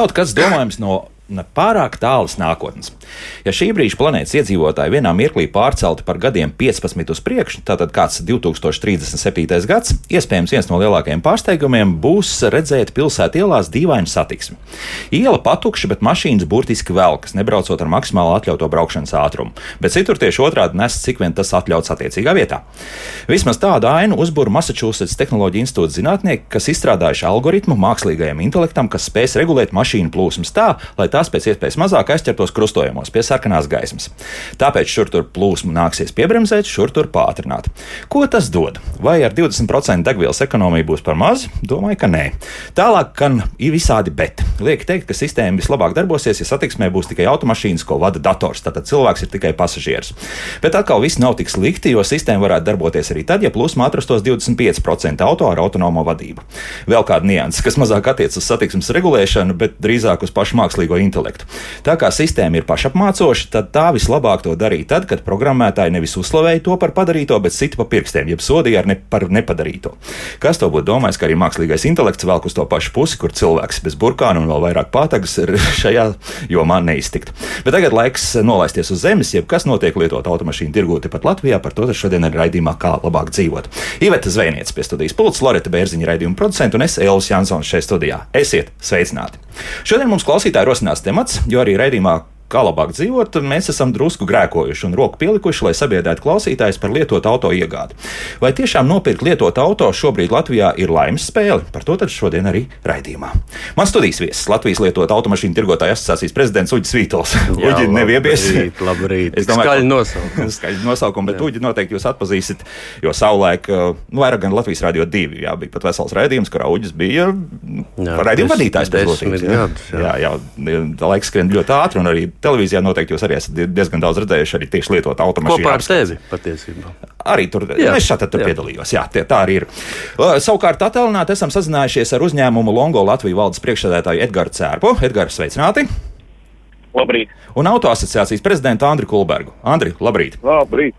Kaut kas domājams no pārāk tālas nākotnes. Ja šī brīža planētas iedzīvotāji vienā mirklī pārcelti par gadiem 15 uz priekšu, tātad kāds 2037. gads, iespējams viens no lielākajiem pārsteigumiem būs redzēt pilsētu ielās dīvainu satiksmi. Iela patukša, bet mašīnas burtiski velkas, nebraucot ar maksimāli atļautu braukšanas ātrumu, bet citur tieši otrādi nes, cik vien tas atļauts attiecīgā vietā. Vismaz tādu ainu uzbūra Massachusetts Tehnoloģija institūta zinātnieki, kas izstrādājuši algoritmu mākslīgajam intelektam, kas spēs regulēt mašīnu plūsmas tā, lai tā tās pēc iespējas mazāk aizķertos krustojumos pie sarkanās gaismas. Tāpēc šur tur plūsmu nāksies piebremzēt, šur tur pātrināt. Ko tas dod? Vai ar 20% degvielas ekonomiju būs par maz? Domāju, ka nē. Tālāk, gan ir visādi bet. Liek teikt, ka sistēma vislabāk darbosies, ja satiksmē būs tikai automašīnas, ko vada dators. Tātad cilvēks ir tikai pasažieris. Bet atkal viss nav tik slikti, jo sistēma varētu darboties arī tad, ja plūsma atrastos 25% auto ar autonomo vadību. Vēl kāda nianses, kas mazāk attiecas uz satiksmes regulēšanu, bet drīzāk uz pašu mākslīgo intelektu. Tā kā sistēma ir pašapmācoša, tad tā vislabāk to darīja tad, kad programmētāji nevis uzslavēja to par padarīto, bet sita pa pirkstiem, jeb sodīja ne par nepadarīto. Kas to būtu domājis, ka arī mākslīgais intelekts velk uz to pašu pusi, kur cilvēks bez burkāna un vēl vairāk pātagas ir šajā jomā neiztikt. Bet tagad laiks nolaisties uz zemes, jeb kas notiek lietot automašīnu tirgū tepat Latvijā, par to šodien ir raidījumā, kā labāk dzīvot. Iveta Zvejniece pie studijas pults, Loreta Bērziņa raidījuma producenta un es Elvis Jansons šeit studijā. Esiet sveicināti! Šodien mums klausītāji rosinās temats, jo arī raidījumā kā labāk dzīvot, mēs esam drusku grēkojuši un roku pielikuši, lai sabiedrētu klausītājus par lietotu auto iegādi. Vai tiešām nopirkt lietotu auto šobrīd Latvijā ir laimes spēle? Par to tad šodien arī raidījumā. Man studijas viesis Latvijas lietotu automašīnu tirgotāju asociācijas prezidents Uģis Vītols. Uģi neviebies. Labrīt, labrīt. Es domāju, skaļi nosaukumi. skaļi nosaukumi, bet Uģi noteikti jūs atpazīsiet, jo savulaik, nu, vairāk gan Latvijas radio divi, jā, bija pat vesels raidījums, kurā Uģis bija raidījuma vadītājs. Desmit gadus. Jā, jā, jā, laiks skrien ļoti ātri un arī televīzijā noteikti jūs arī esat diezgan daudz redzējuši arī tieši lietot automašīnu. Kopā ar tevi patiesībā. Arī tur jā, es šādi tur jā. piedalījos. Jā, tie, tā arī ir. Savukārt, attēlināti esam sazinājušies ar uzņēmumu Longo Latvijas valdes priekšsēdētāju Edgars Cērpu. Edgars, sveicināti! Labrīt! Un autoasociācijas prezidentu Andriu Kulbergu. Andri, labrīt! Labrīt!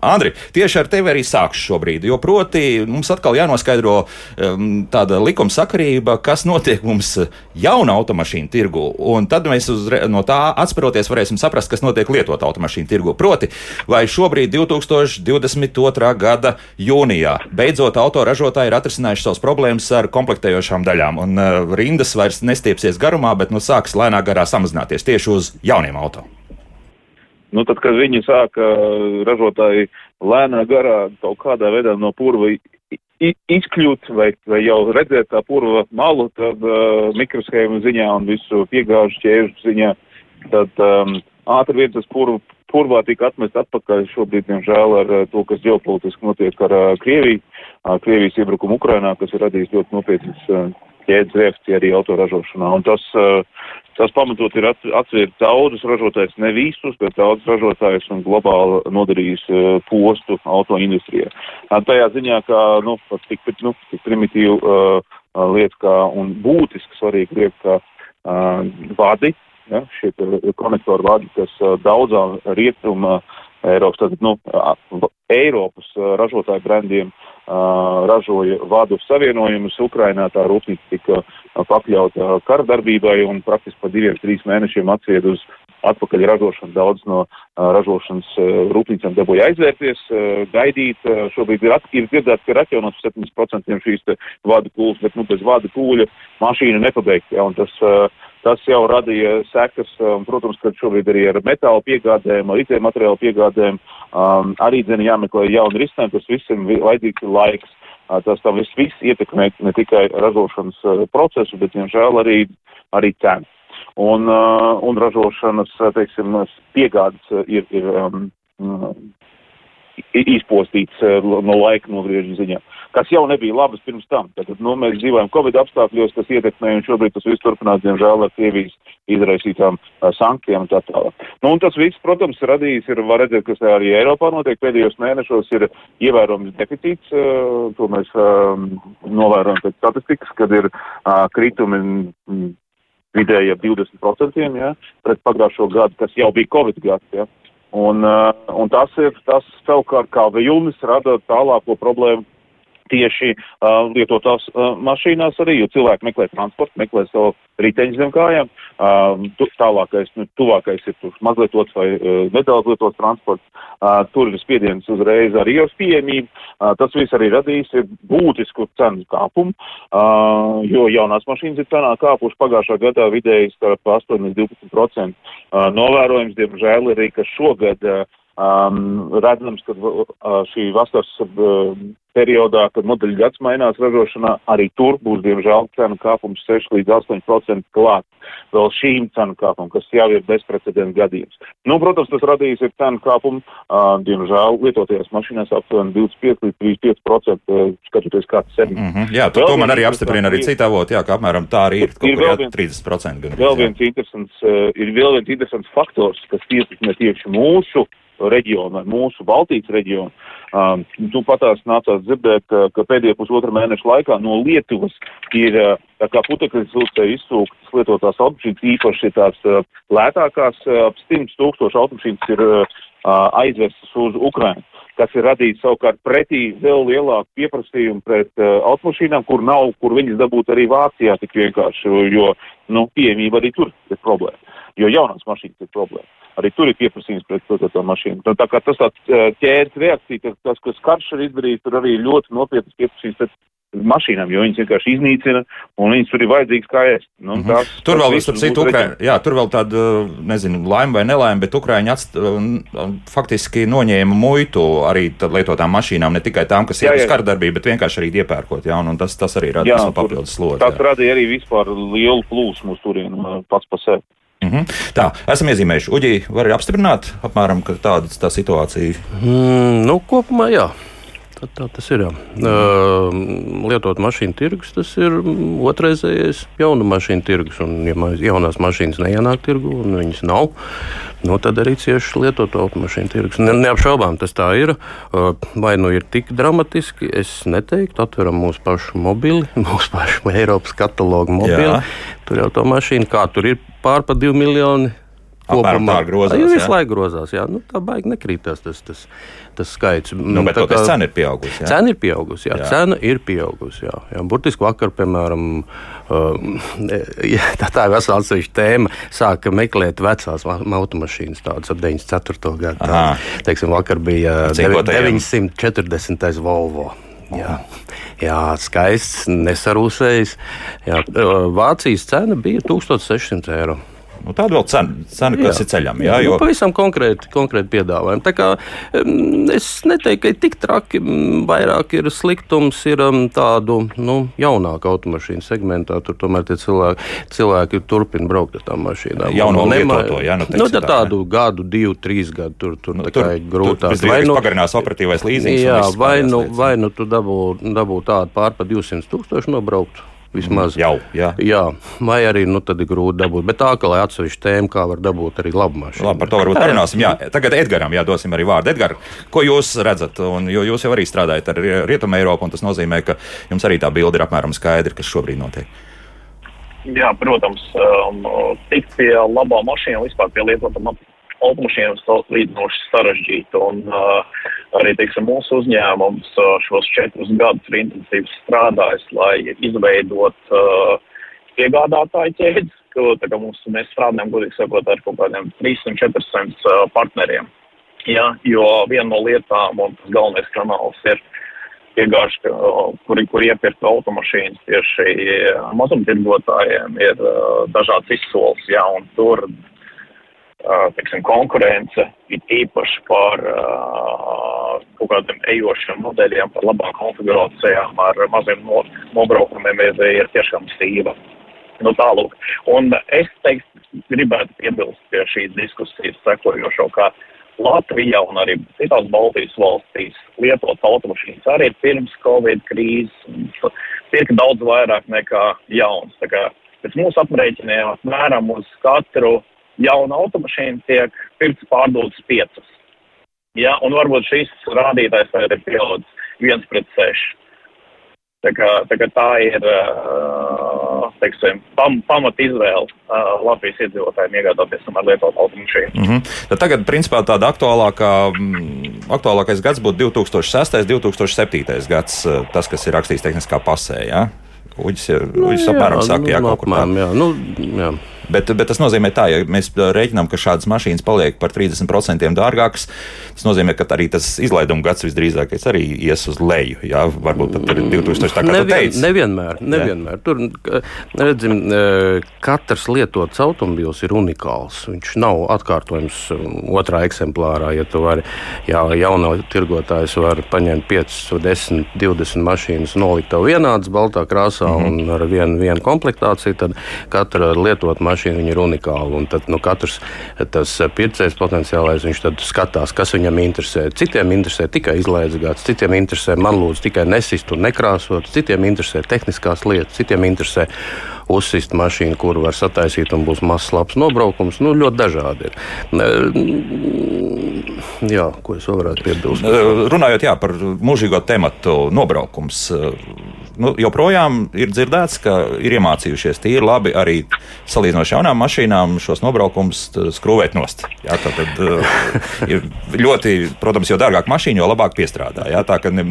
Andri, tieši ar tevi arī sākšu šobrīd, jo proti mums atkal jānoskaidro um, tāda likuma sakarība, kas notiek mums jauna automašīna tirgu, un tad mēs uz, no tā atspēroties varēsim saprast, kas notiek lietot automašīnu tirgu. Proti, vai šobrīd 2022. gada jūnijā beidzot autoražotāji ir atrisinājuši savas problēmas ar komplektējošām daļām, un uh, rindas vairs nestiepsies garumā, bet nu sāks lēnā garā samazināties tieši uz jauniem automašīnām. Nu, tad, kad viņi sāka ražotāji lēnā garā kaut kādā veidā no purva izkļūt vai, vai jau redzēt tā purva malu, tad uh, mikroshēmu ziņā un visu piegāžu ķēžu ziņā, tad um, ātri vien tas purva, purvā tika atmest atpakaļ šobrīd, diemžēl, ar uh, to, kas ģeopolitiski notiek ar uh, Krieviju, uh, Krievijas iebrukumu Ukrainā, kas ir radījis ļoti nopietnas uh, ķēdes reakcija arī autoražošanā. Un tas, uh, Tas pamatot ir atsvērt daudzus ražotājus, ne visus, bet daudzus ražotājus un globāli nodarījis uh, postu autoindustrijā. Tajā ziņā, ka, nu, tik, nu, tik primitīvu uh, lietu kā un būtiski svarīgu lietu kā uh, vadi, ja, šie konektoru vadi, kas uh, daudzām rietuma Eiropas, tātad, nu, Eiropas ražotāju brandiem uh, ražoja vadu savienojumus. Ukrainā tā rūpnīca tika pakļauta kardarbībai un praktiski pa diviem, trīs mēnešiem atsied uz atpakaļ ražošanu. Daudz no ražošanas rūpnīcām dabūja aizvērties, gaidīt. Šobrīd ir, at, ir dzirdēts, ka ir atjaunots 70% šīs vadu pūles, bet nu, bez vadu pūļa mašīna nepabeigta. Ja, tas, tas jau radīja sekas, protams, ka šobrīd arī ar metālu piegādēm, ar itiem materiālu piegādēm um, arī dzene jāmeklē jauni risinājumi, tas visam vajadzīgs laiks. Uh, tas tam viss, viss ietekmē ne tikai ražošanas uh, procesu, bet, diemžēl, arī, arī cenu. Un, uh, un ražošanas, teiksim, piegādes ir, ir um, izpostīts uh, no laika nogriežņa ziņā, kas jau nebija labas pirms tam. Tad, nu, mēs dzīvojam Covid apstākļos, kas ietekmē, un šobrīd tas viss turpinās, diemžēl, ar Krievijas izraisītām sankcijām un tā tālāk. Nu, un tas viss, protams, radījis, ir, var redzēt, kas arī Eiropā notiek pēdējos mēnešos, ir ievērojams deficīts, to mēs novērojam pēc statistikas, kad ir kritumi. Vidēji ap 20% ja, pret pagājušo gadu, kas jau bija Covid gads. Ja. Un, un tas ir tas savukārt kā vilnis rada tālāko problēmu tieši uh, lietotās uh, mašīnās arī, jo cilvēki meklē transportu, meklē savu riteņu zem kājām. Uh, tu, tālākais, nu, tuvākais ir tur mazlietots vai uh, nedaudz lietots transports. Uh, tur ir spiediens uzreiz arī uz pieejamību. Uh, tas viss arī radīs būtisku cenu kāpumu, uh, jo jaunās mašīnas ir cenā kāpuši pagājušā gadā vidēji starp 8 līdz 12%. Uh, novērojums, diemžēl, arī, ka šogad uh, Um, redzams, ka uh, šī vasaras uh, periodā, kad modeļu gads mainās ražošanā, arī tur būs, diemžēl, cenu kāpums 6 līdz 8% klāt vēl šīm cenu kāpumam, kas jau ir bezprecedenta gadījums. Nu, protams, tas radīs ir cenu kāpumu, uh, diemžēl, lietotajās mašīnās aptuveni 25 līdz 35%, uh, skatoties kāds segments. Mm -hmm, jā, tu, to man arī apstiprina arī cita avoti, jā, ka apmēram tā arī ir, kaut ir kur jā, vēl viens- 30% gan. Vēl viens interesants, uh, ir vēl viens interesants faktors, kas ietekmē tieši mūsu reģionu, vai mūsu Baltijas reģionu. Um, tu patās nācās dzirdēt, uh, ka pēdējā pusotra mēneša laikā no Lietuvas ir uh, tā kā putekļi siltē izsūktas lietotās automašīnas, īpaši tās uh, lētākās, uh, ap 100 tūkstoši automašīnas ir uh, uh, aizvestas uz Ukrainu kas ir radījis savukārt pretī vēl lielāku pieprasījumu pret uh, automašīnām, kur nav, kur viņas dabūt arī Vācijā tik vienkārši, jo, nu, pieejamība arī tur ir problēma, jo jaunās mašīnas ir problēma. Arī tur ir pieprasījums pret to mašīnu. Tā, tā kā tas tāds ķēdes reakcija, tas, tas, kas karš ir izdarījis, tur arī ļoti nopietnas pieprasījums pret mašīnām, jo viņas vienkārši iznīcina un viņas tur ir vajadzīgas kā ēst. Nu, Mhm. tās, Tur tas vēl, viss starp citu, jā, tur vēl tāda, nezinu, laime vai nelaime, bet Ukrāņi atst... faktiski noņēma muitu arī lietotām mašīnām, ne tikai tām, kas Jā, ir uz kardarbību, bet vienkārši arī iepērkot, jā, un, un tas, tas arī rada Jā, vēl tur- papildus slodzi. Tas radīja arī vispār lielu plūsmu uz turienu pats pa sevi. Mhm. Tā, esam iezīmējuši. Uģi, var apstiprināt, apmēram, ka tāda tā situācija. Mm, nu, kopumā jā. Tā, tā tas ir. Jā. Lietot mašīnu tirgus, tas ir otrreizējais jaunu mašīnu tirgus. Un, ja jaunās mašīnas neienāk tirgu un viņas nav, nu, tad arī cieši lietotu automašīnu tirgus. Ne, neapšaubām tas tā ir. Vai nu ir tik dramatiski, es neteiktu. Atveram mūsu pašu mobili, mūsu pašu Eiropas katalogu mobili. Jā. Tur jau to mašīnu, kā tur ir pārpa divi miljoni. Apmēram tā grozās, Jā, visu laiku grozās. Jā. Nu, tā baigi nekrītās tas, tas, tas skaits. Nu, bet Tā toties kā- cena ir pieaugusi. Jā. Cena ir pieaugusi. Jā, Jā. Cena ir pieaugusi. Jā. Jā, burtiski vakar, piemēram, jā, tā, tā ir vesela atsevišķa tēma. Sāka meklēt vecās ma- automašīnas, tādas ap 94. gadu. Tā, teiksim, vakar bija Ar devi- cinkotajiem. 940. Volvo. Jā, jā skaists, nesarūsējis. Jā, Vācijas cena bija 1600 eiro. Nu, tāda vēl cena, cena kas Jā. ir ceļam. Jā, Nu, jo, pavisam konkrēti, konkrēti piedāvājumi. Tā kā, um, es neteiktu, ka ir tik traki. mm, Vairāk ir sliktums ir um, tādu nu, jaunāku automašīnu segmentā. Tur tomēr tie cilvēki, cilvēki turpina braukt ar tām mašīnām. Jauno Un nema- lietoto, jā, nu, nu, tā, tā, tādu gadu, divu, trīs gadu tur, tur, nu, nu, tur ir grūtāk. Vai nu pagarinās operatīvais līzings? Jā, vai nu, vai nu tu dabū, dabū tādu pār pa 200 tūkstošu nobraukt. Vismaz. Jau, jā. Jā, vai arī nu, tad ir grūti dabūt. Bet tā, ka lai atsevišķi tēma, kā var dabūt arī labu mašīnu. Labi, par to varbūt parunāsim. Jā, tagad Edgars, jā, dosim arī vārdu. Edgars, ko jūs redzat? Un, jo jūs jau arī strādājat ar Rietumu Eiropu, un tas nozīmē, ka jums arī tā bilde ir apmēram skaidra, kas šobrīd notiek. Jā, protams, um, tikt pie labā mašīna, vispār pie lietotām automašīnām salīdzinoši sarežģīti. Un uh, arī, teiksim, mūsu uzņēmums uh, šos četrus gadus ir intensīvi strādājis, lai izveidot uh, piegādātāju ķēdes, ko mums, mēs strādājam, godīgi sakot, ar kaut kādiem 300-400 uh, partneriem. Jā, jo viena no lietām un tas galvenais kanāls ir piegājuši, kuri, kur iepirkt automašīnas tieši mazumtirgotājiem, ir uh, dažādas izsoles, jā, un tur, uh, teiksim, konkurence ir īpaši par uh, kaut kādiem ejošiem modeļiem, par labām konfigurācijām ar maziem no, nobraukumiem ir, tiešām stīva. Nu, tālūk. Un es teiktu, gribētu piebilst pie šīs diskusijas sekojošo, ka Latvijā un arī citās Baltijas valstīs lietotas automašīnas arī pirms Covid krīzes tiek daudz vairāk nekā jauns. Tā kā pēc mūsu aprēķiniem apmēram uz katru jaunu automašīnu tiek pirks pārdotas piecas. Ja, un varbūt šis rādītājs tagad ir pieaudzis viens pret seši. Tā, kā, tā, kā tā ir teiksim, pam, pamat izvēle Latvijas iedzīvotājiem iegādāties ar lietotu automašīnu. Mm -hmm. Tad tagad, principā, tāda aktuālākā, aktuālākais gads būtu 2006. un 2007. gads, tas, kas ir rakstīts tehniskā pasē. Ja? Uģis, nu, uģis apmēram saka, nu, nu, kaut kur tā. apmēram, jā. Nu, jā. Bet, bet tas nozīmē, tā, ja mēs rēķinām, ka šādas mašīnas paliek par 30% dārgākas, tas nozīmē, ka arī tas izlaiduma gads visdrīzāk arī ies uz leju. Jā, varbūt pat ir 2000. Tā kā Nevien, teici. nevienmēr. nevienmēr. Tur, redzim, katrs lietots automobils ir unikāls. Viņš nav atkārtojams otrā eksemplārā. Ja tu vari, jā, jaunā tirgotājs var paņemt 5, 10, 20 mašīnas, nolikt tev vienādas baltā krāsā mm -hmm. un ar vienu, vienu komplektāciju, tad katra lietot mašīna mašīna ir unikāla. Un tad nu, katrs tas pircējs potenciālais viņš skatās, kas viņam interesē. Citiem interesē tikai izlaides gads, citiem interesē man lūdzu tikai nesist un nekrāsot, citiem interesē tehniskās lietas, citiem interesē uzsist mašīnu, kuru var sataisīt un būs mazs labs nobraukums. Nu, ļoti dažādi ir. Jā, ko es vēl varētu piebilst? Runājot jā, par mūžīgo tematu, nobraukums nu, joprojām ir dzirdēts, ka ir iemācījušies tīri labi arī salīdzinoši jaunām mašīnām šos nobraukumus skrūvēt nost. Jā, tā tad ir ļoti, protams, jo dārgāk mašīna, jo labāk piestrādā. Jā, tā ka ne,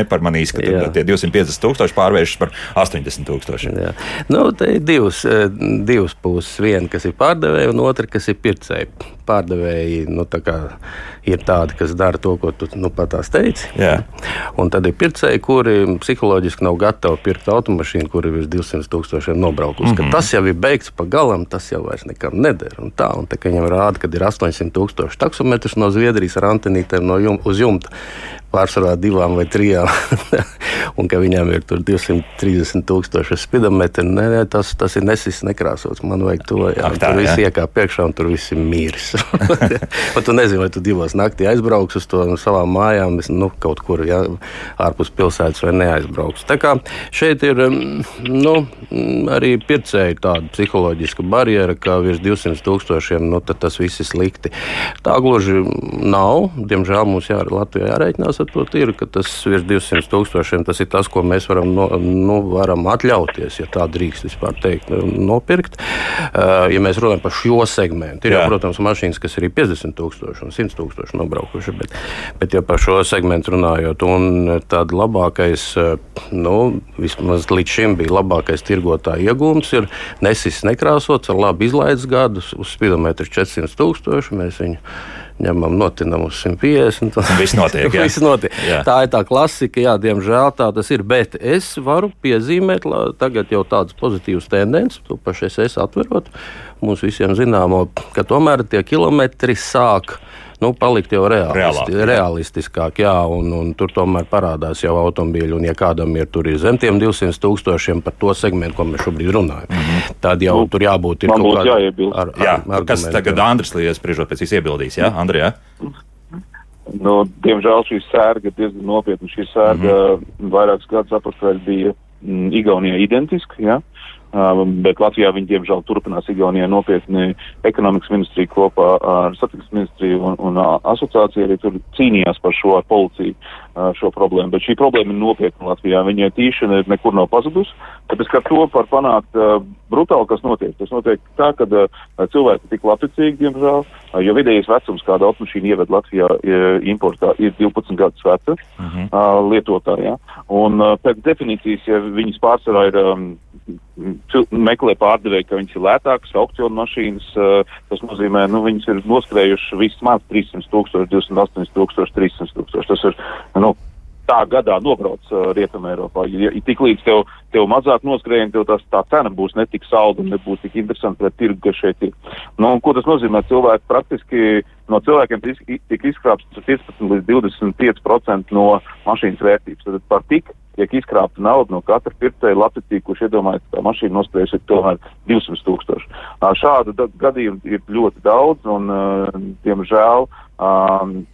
neparmanīs, ka tad, tie 250 tūkstoši pārvēršas par 80 tūkstošiem. Nu, te ir divas, divas puses. Viena, kas ir pārdevēja, un otra, kas ir pircēji. Pārdevēji nu, tā ir tādi, kas dara to, ko tu nu, pat teici. Jā. Un tad ir pircēji, kuri psiholoģiski nav gatavi pirkt automašīnu, kur ir virs 200 tūkstošiem nobraukusi. Mm -hmm. Tas jau ir beigts pa galam, tas jau vairs nekam neder. Un tā, un tā viņam rāda, ka ir 800 tūkstoši taksometrus no Zviedrijas ar antenītēm no jum, uz jumta pārsvarā divām vai trijām, un ka viņām ir 230 tūkstoši spidometri. Nē, nē, tas, tas ir nesis nekrāsots. Man vajag to, jā, Ak, tā, tur viss iekāp priekšā, un tur viss ir mīris. Pat tu nezini, vai tu divos naktī aizbrauks uz to no savām mājām, nu, kaut kur jā, ārpus pilsētas vai neaizbrauks. Tā kā šeit ir nu, arī pircēji tāda psiholoģiska barjera, ka virs 200 tūkstošiem nu, tas viss ir slikti. Tā gluži nav. Diemžēl mums jā, Latvijā jārēķinās ar to tirgu, ka tas virs 200 tūkstošiem tas ir tas, ko mēs varam, no, nu, varam atļauties, ja tā drīkst vispār teikt, nopirkt. Uh, ja mēs runājam par šo segmentu, ir jau, protams, mašīnas, kas ir 50 tūkstoši un 100 tūkstoši nobraukuši, bet, bet ja par šo segmentu runājot, un tad labākais, nu, vismaz līdz šim bija labākais tirgotāja iegūms, ir nesis nekrāsots ar labu izlaides gadu uz spidometru 400 tūkstoši. Mēs viņu ņemam, notinam uz 150. Viss notiek. Viss notiek. Jā. Tā ir tā klasika, jā, diemžēl tā tas ir. Bet es varu piezīmēt, tagad jau tādas pozitīvas tendences, to pašu es esmu atverot. Mums visiem zināmo, ka tomēr tie kilometri sāk nu, palikt jau realisti, Reālāk, jā. realistiskāk. Jā, un, un tur tomēr parādās jau automobīļi. Un, ja kādam ir, ir zem tiem 200 tūkstošiem par to segmentu, ko mēs šobrīd runājam, mm -hmm. tad jau nu, tur jābūt kaut kādam ar, ar, jā, ar kas tagad Andris Lies spriežot pēc īs iebildīs, jā, Andrija? Nu, diemžēl šī sērga ir diezgan nopietna. Šī sērga mm -hmm. vairākus gadus atpakaļ bija mm, Igaunijā identiska. Ja? Um, bet Latvijā viņi diemžēl turpinās Igaunijā nopietni ekonomikas ministrija kopā ar satiksmes ministriju un, un asociāciju arī tur cīnījās par šo ar policiju šo problēmu. Bet šī problēma ir nopietna Latvijā. Viņai tīšana nekur nav pazudusi. Tāpēc, ka to var panākt uh, brutāli, kas notiek. Tas notiek tā, ka cilvēki tik labticīgi, diemžēl, jo vidējais vecums, kāda automašīna ieved Latvijā importā, ir 12 gadus veca uh -huh. uh, lietotājā. Un pēc definīcijas, ja viņas pārsvarā ir um, meklē pārdevēju, ka viņas ir lētākas, aukcionu mašīnas. Tas nozīmē, ka nu, viņas ir noskrējušas vismaz 300 tūkstoši, 208 tūkstoši, 300 tūkstoši. Tas ir nu, tā gadā nobrauc uh, Rietumē Eiropā. Ja, ja tik līdz tev, tev mazāk noskrējieni, tev tas, tā cena būs netik salda un nebūs tik interesanti pret tirgu, kas šeit ir. Nu, ko tas nozīmē? Cilvēki praktiski no cilvēkiem tika izkrāpts 15 līdz 25% no mašīnas vērtības. Tad par tik tiek izkrāpta nauda no katra pircēja labticīgi, kurš iedomājas, ka mašīna noskrējusi ir tomēr 200 tūkstoši. Šādu gadījumu ir ļoti daudz un, diemžēl,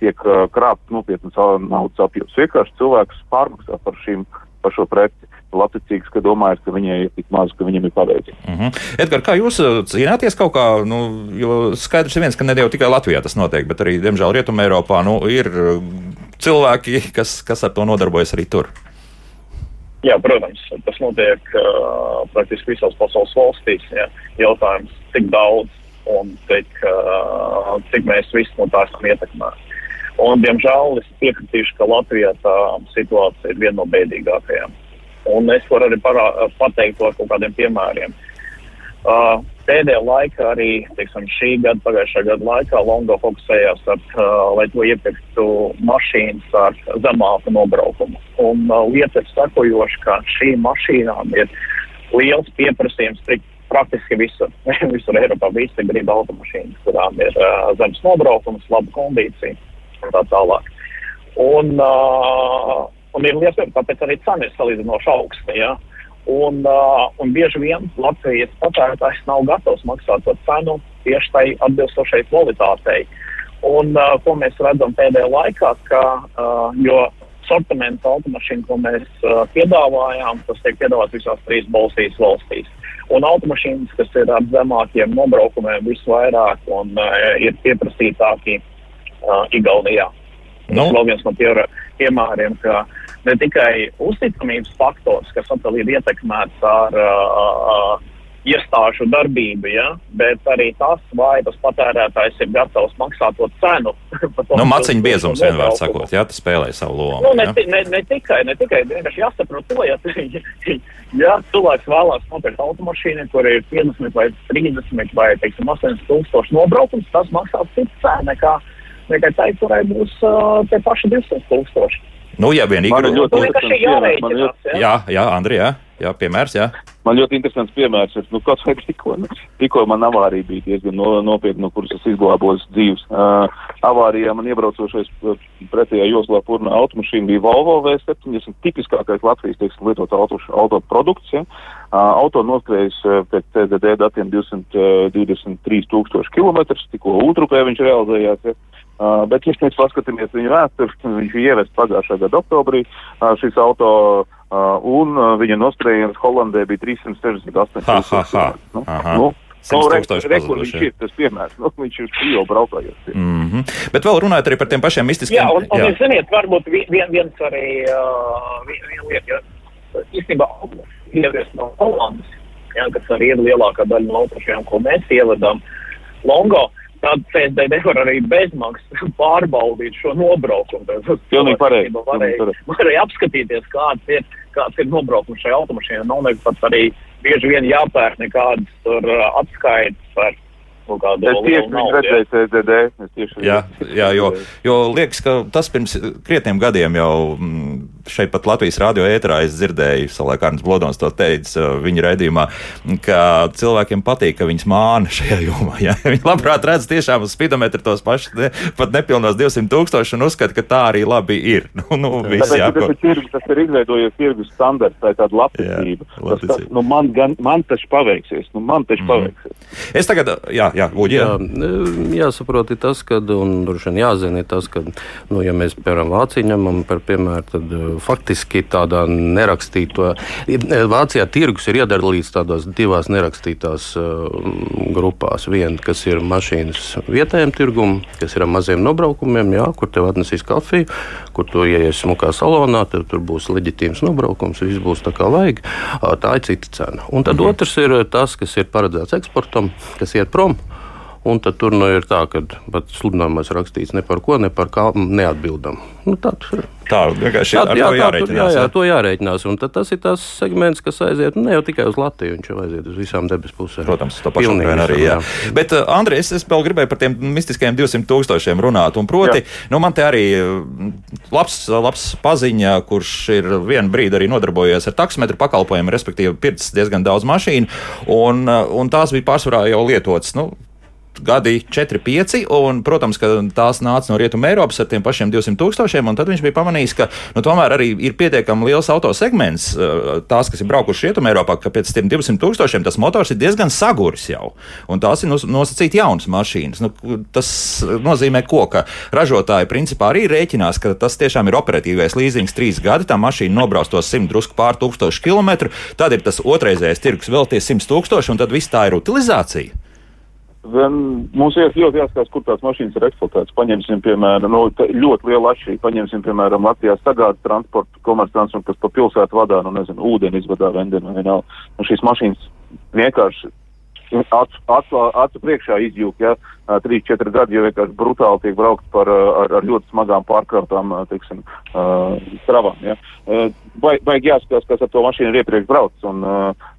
tiek krāpts nopietnas naudas apjoms. Vienkārši cilvēks pārmaksā par, šīm, par šo preci. Labticīgs, ka domājas, ka viņai ir tik maz, ka viņam ir paveicis. Mm -hmm. Edgars, kā jūs cīnāties kaut kā, nu, jo skaidrs ir viens, ka ne jau tikai Latvijā tas notiek, bet arī, diemžēl, Rietumē Eiropā nu, ir cilvēki, kas, kas ar to nodarbojas arī tur. Jā, protams, tas notiek uh, praktiski visās pasaules valstīs. Ja. Jautājums, cik daudz un cik, uh, cik mēs visi no tā esam ietekmēti. Un, diemžēl es piekritīšu, ka Latvijā tā situācija ir viena no bēdīgākajām. Un es varu arī parā, pateikt to ar kaut kādiem piemēriem. Uh, pēdējā laikā, arī teiksim, šī gada, pagājušā gada laikā, Longo fokusējās, ar, uh, lai to iepirktu mašīnas ar zemāku nobraukumu. Un uh, lieta ir sakojoša, ka šīm mašīnām ir liels pieprasījums praktiski visur. visur Eiropā visi grib automašīnas, kurām ir uh, zemes nobraukums, laba kondīcija un tā tālāk. Un, uh, un ir liels, tāpēc arī cena ir salīdzinoši augsta. Ja? Un, uh, un bieži vien Latvijas patērētājs nav gatavs maksāt par cenu tieši tai atbilstošai kvalitātei. Un, uh, ko mēs redzam pēdējā laikā, ka, uh, jo sortiments automašīnu, ko mēs uh, piedāvājām, tas tiek piedāvāts visās trīs Baltijas valstīs. Un automašīnas, kas ir ar zemākiem nobraukumiem, visvairāk un uh, ir pieprasītāki uh, Igaunijā. Nu. Tas vēl viens no piemēriem, ka uh, ne tikai uzticamības faktors, kas atkal ir ietekmēts ar uh, iestāžu darbību, ja, bet arī tas, vai tas patērētājs ir gatavs maksāt to cenu. nu, maciņu biezums vienmēr sakot, jā, tas spēlē savu lomu. Nu, ne, ne, ne tikai, ne tikai, vienkārši jāsaprot to, ja, ja cilvēks vēlās nopirkt automašīnu, kur ir 50 vai 30 vai, teiksim, 8 tūkstoši nobraukums, tas maksās citu cenu nekā, nekā tai, kurai būs uh, tie paši 200 tūkstoši. Nu, ja vien Igor... ļoti interesants. Jā, jā, Andri, jā. Jā, piemērs, jā. Man ļoti interesants piemērs ir, nu, kaut vai tikko, nu, tikko man avārija bija diezgan no, nopietna, no kuras es izglābos dzīves. Uh, avārijā man iebraucošais pretējā joslā purna automašīna bija Volvo V70, tipiskākais Latvijas, teiksim, lietot auto, auto produkts, ja. Uh, auto noskrējis uh, pēc TDD datiem 223 tūkstoši kilometrus, tikko Ultrupē viņš realizējās, ja. Uh, bet, ja mēs paskatāmies viņa vēsturi, viņš ir ievests pagājušā gada oktobrī, uh, šis auto, uh, un uh, viņa nostājiens Holandē bija 368 tūkstoši. Nu, nu, Nu, re, re, viņš ir tas piemērs, nu, viņš ir jau braukājis. Mm -hmm. Bet vēl runājot arī par tiem pašiem mistiskiem. Jā, un, un jā. ziniet, varbūt vien, viens arī uh, viena lieta, jo īstenībā ievies no Holandas, jā, kas arī ir lielākā daļa no autošiem, ko mēs ievedam. Longo, Tad CSDD var arī bezmaksas pārbaudīt šo nobraukumu. Tas pilnīgi pareizi. Varēja, varēja apskatīties, kāds ir, kāds ir nobraukums šai automašīnai. Nav nekad arī bieži vien jāpērk nekādas tur uh, atskaites par kaut kādu es tieši redzēju CDD. Es tieši jā, jā jo, jo liekas, ka tas pirms krietniem gadiem jau mm, šeit pat Latvijas radio ēterā es dzirdēju, Salē Kārnas Blodons to teica uh, viņa raidījumā, ka cilvēkiem patīk, ka viņas māna šajā jomā. Ja? Viņi labprāt redz tiešām uz spidometru tos pašus, ne, pat nepilnos 200 tūkstoši un uzskata, ka tā arī labi ir. Nu, nu, viss, Tāpēc, jā, tas, ir tirgus, tas ir izveidojies tirgus standarts, tā ir tāda labticība. Tas, tas, nu, man, gan, man taču paveiksies, nu, man taču mm. paveiksies. Es tagad, jā, jā, Uģi, jā. jā. Jāsaprot tas, ka, un droši vien jāzina tas, ka, nu, ja mēs, piemēram, Vāciju ņemam par piemēru, tad faktiski tādā nerakstīto. Vācijā tirgus ir iedalīts tādās divās nerakstītās uh, grupās. Viena, kas ir mašīnas vietējiem tirgumam, kas ir ar maziem nobraukumiem, jā, kur tev atnesīs kafiju, kur tu ieies smukā salonā, tad tur būs leģitīms nobraukums, viss būs tā kā vajag. Tā ir cita cena. Un tad mhm. otrs ir tas, kas ir paredzēts eksportam, kas iet prom. Un tad tur nu, ir tā, ka pat sludinājumos rakstīts ne par ko, ne par kā neatbildam. Nu, tā ir. Tā vienkārši ir. Jā, jā, jā, jā, to jārēķinās. Un tas ir tas segments, kas aiziet nu, ne jau tikai uz Latviju, viņš jau aiziet uz visām debesu pusēm. Protams, to pašu arī. Jā. Jā. Bet, uh, Andrej, es, es vēl gribēju par tiem mistiskajiem 200 tūkstošiem runāt. Un proti, jā. nu, man te arī uh, labs, labs paziņa, kurš ir vienu brīdi arī nodarbojies ar taksometru pakalpojumu, respektīvi pircis diezgan daudz mašīnu, un, uh, un tās bija pārsvarā jau lietotas. Nu, gadi 4, 5, un, protams, ka tās nāca no Rietuma Eiropas ar tiem pašiem 200 tūkstošiem, un tad viņš bija pamanījis, ka nu, tomēr arī ir pietiekami liels auto segments, eh, tās, kas ir braukuši Rietuma Eiropā, ka pēc tiem 200 tūkstošiem tas motors ir diezgan saguris jau, un tās ir nosacīti jaunas mašīnas. Nu, tas nozīmē, ko, ka ražotāji principā arī rēķinās, ka tas tiešām ir operatīvais līzings trīs gadi, tā mašīna nobrauc tos 100 drusku pār tūkstošu kilometru, tad ir tas otrreizējais tirgus vēl tie 100 tūkstoši, un tad viss tā ir utilizācija. Mums ir ļoti jāskatās, kur tās mašīnas ir eksploatētas. Paņemsim, piemēram, nu, ļoti liela atšķirība. Paņemsim, piemēram, Latvijā sagādas transportu, komerctransportu, kas pa pilsētu vadā, nu, nezinu, ūdeni izvadā, vendenu, vienalga. Nu, šīs mašīnas vienkārši acu, acu, acu priekšā izjūg, ja, 3-4 gadi jau vienkārši brutāli tiek braukt par, ar, ar ļoti smagām pārkrautām, teiksim, stravām, ja. Vai jāskatās, kas ar to mašīnu ir iepriekš braucis, un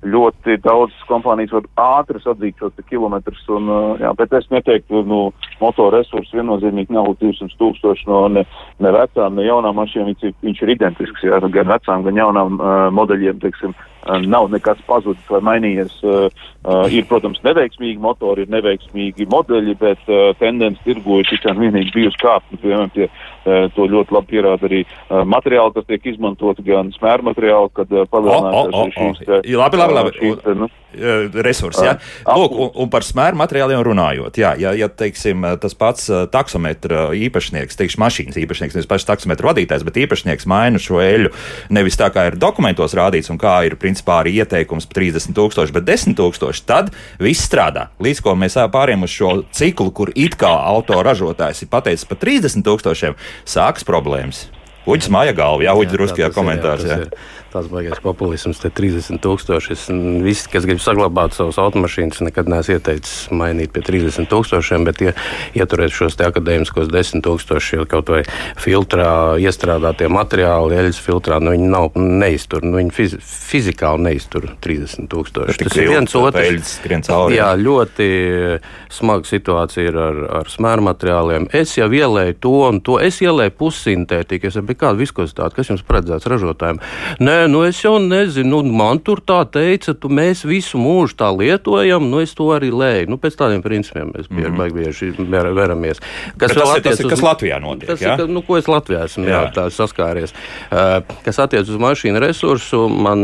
ļoti daudz kompānijas var ātri sadzīt šos kilometrus, un, jā, bet es neteiktu, nu, motora resursi viennozīmīgi nav 200 tūkstoši no ne, ne vecām, ne jaunām mašīnām, viņš, viņš ir identisks, jā, gan vecām, gan jaunām uh, modeļiem, teiksim, nav nekas pazudis vai mainījies. Uh, uh, ir, protams, neveiksmīgi motori, ir neveiksmīgi modeļi, bet uh, tendence tirgu ir tikai un vienīgi bijusi kāpt. Piemēram, tie, uh, to ļoti labi pierāda arī uh, materiāli, kas tiek izmantoti, gan smēra materiāli, kad uh, palielinās oh, oh, oh, šīs. Te, labi, labi, labi. Šīs, te, nu, resursi. Ja? Lūk, un, un par smēru materiāliem runājot, jā, ja, ja teiksim, tas pats taksometra īpašnieks, teikšu, mašīnas īpašnieks, nevis pašs taksometra vadītājs, bet īpašnieks maina šo eļu nevis tā, kā ir dokumentos rādīts un kā ir principā arī ieteikums par 30 tūkstoši, bet 10 tūkstoši, tad viss strādā. Līdz ko mēs pāriem uz šo ciklu, kur it kā autoražotājs ir pateicis par 30 tūkstošiem, sākas problēmas. Uģis māja galva, jā, Uģis druskajā komentārā tās baigais populisms, te 30 tūkstoši. Visi, kas grib saglabāt savus automašīnas, nekad neesmu ieteicis mainīt pie 30 tūkstošiem, bet ja, ieturēt šos akadēmiskos 10 tūkstoši kaut vai filtrā iestrādātie materiāli, eļļas filtrā, nu viņi nav neiztur, nu viņi fiz, fizikāli neiztur 30 tūkstoši. Tas ir viens otrs. Jā, ļoti smaga situācija ir ar, ar smēru materiāliem. Es jau ielēju to un to, es ielēju pussintētiku, es biju kāda viskozitāte, kas jums paredzēts ražotājiem. Nē, Nē, nu es jau nezinu, nu, man tur tā teica, tu mēs visu mūžu tā lietojam, nu es to arī lēju. Nu, pēc tādiem principiem mēs mm -hmm. bieži veramies. Kas, tas, ir, tas ir kas Latvijā notiek? Tas jā? ir, nu, ko es Latvijā esmu jā. Jā, saskāries. Uh, kas attiec uz mašīnu resursu, man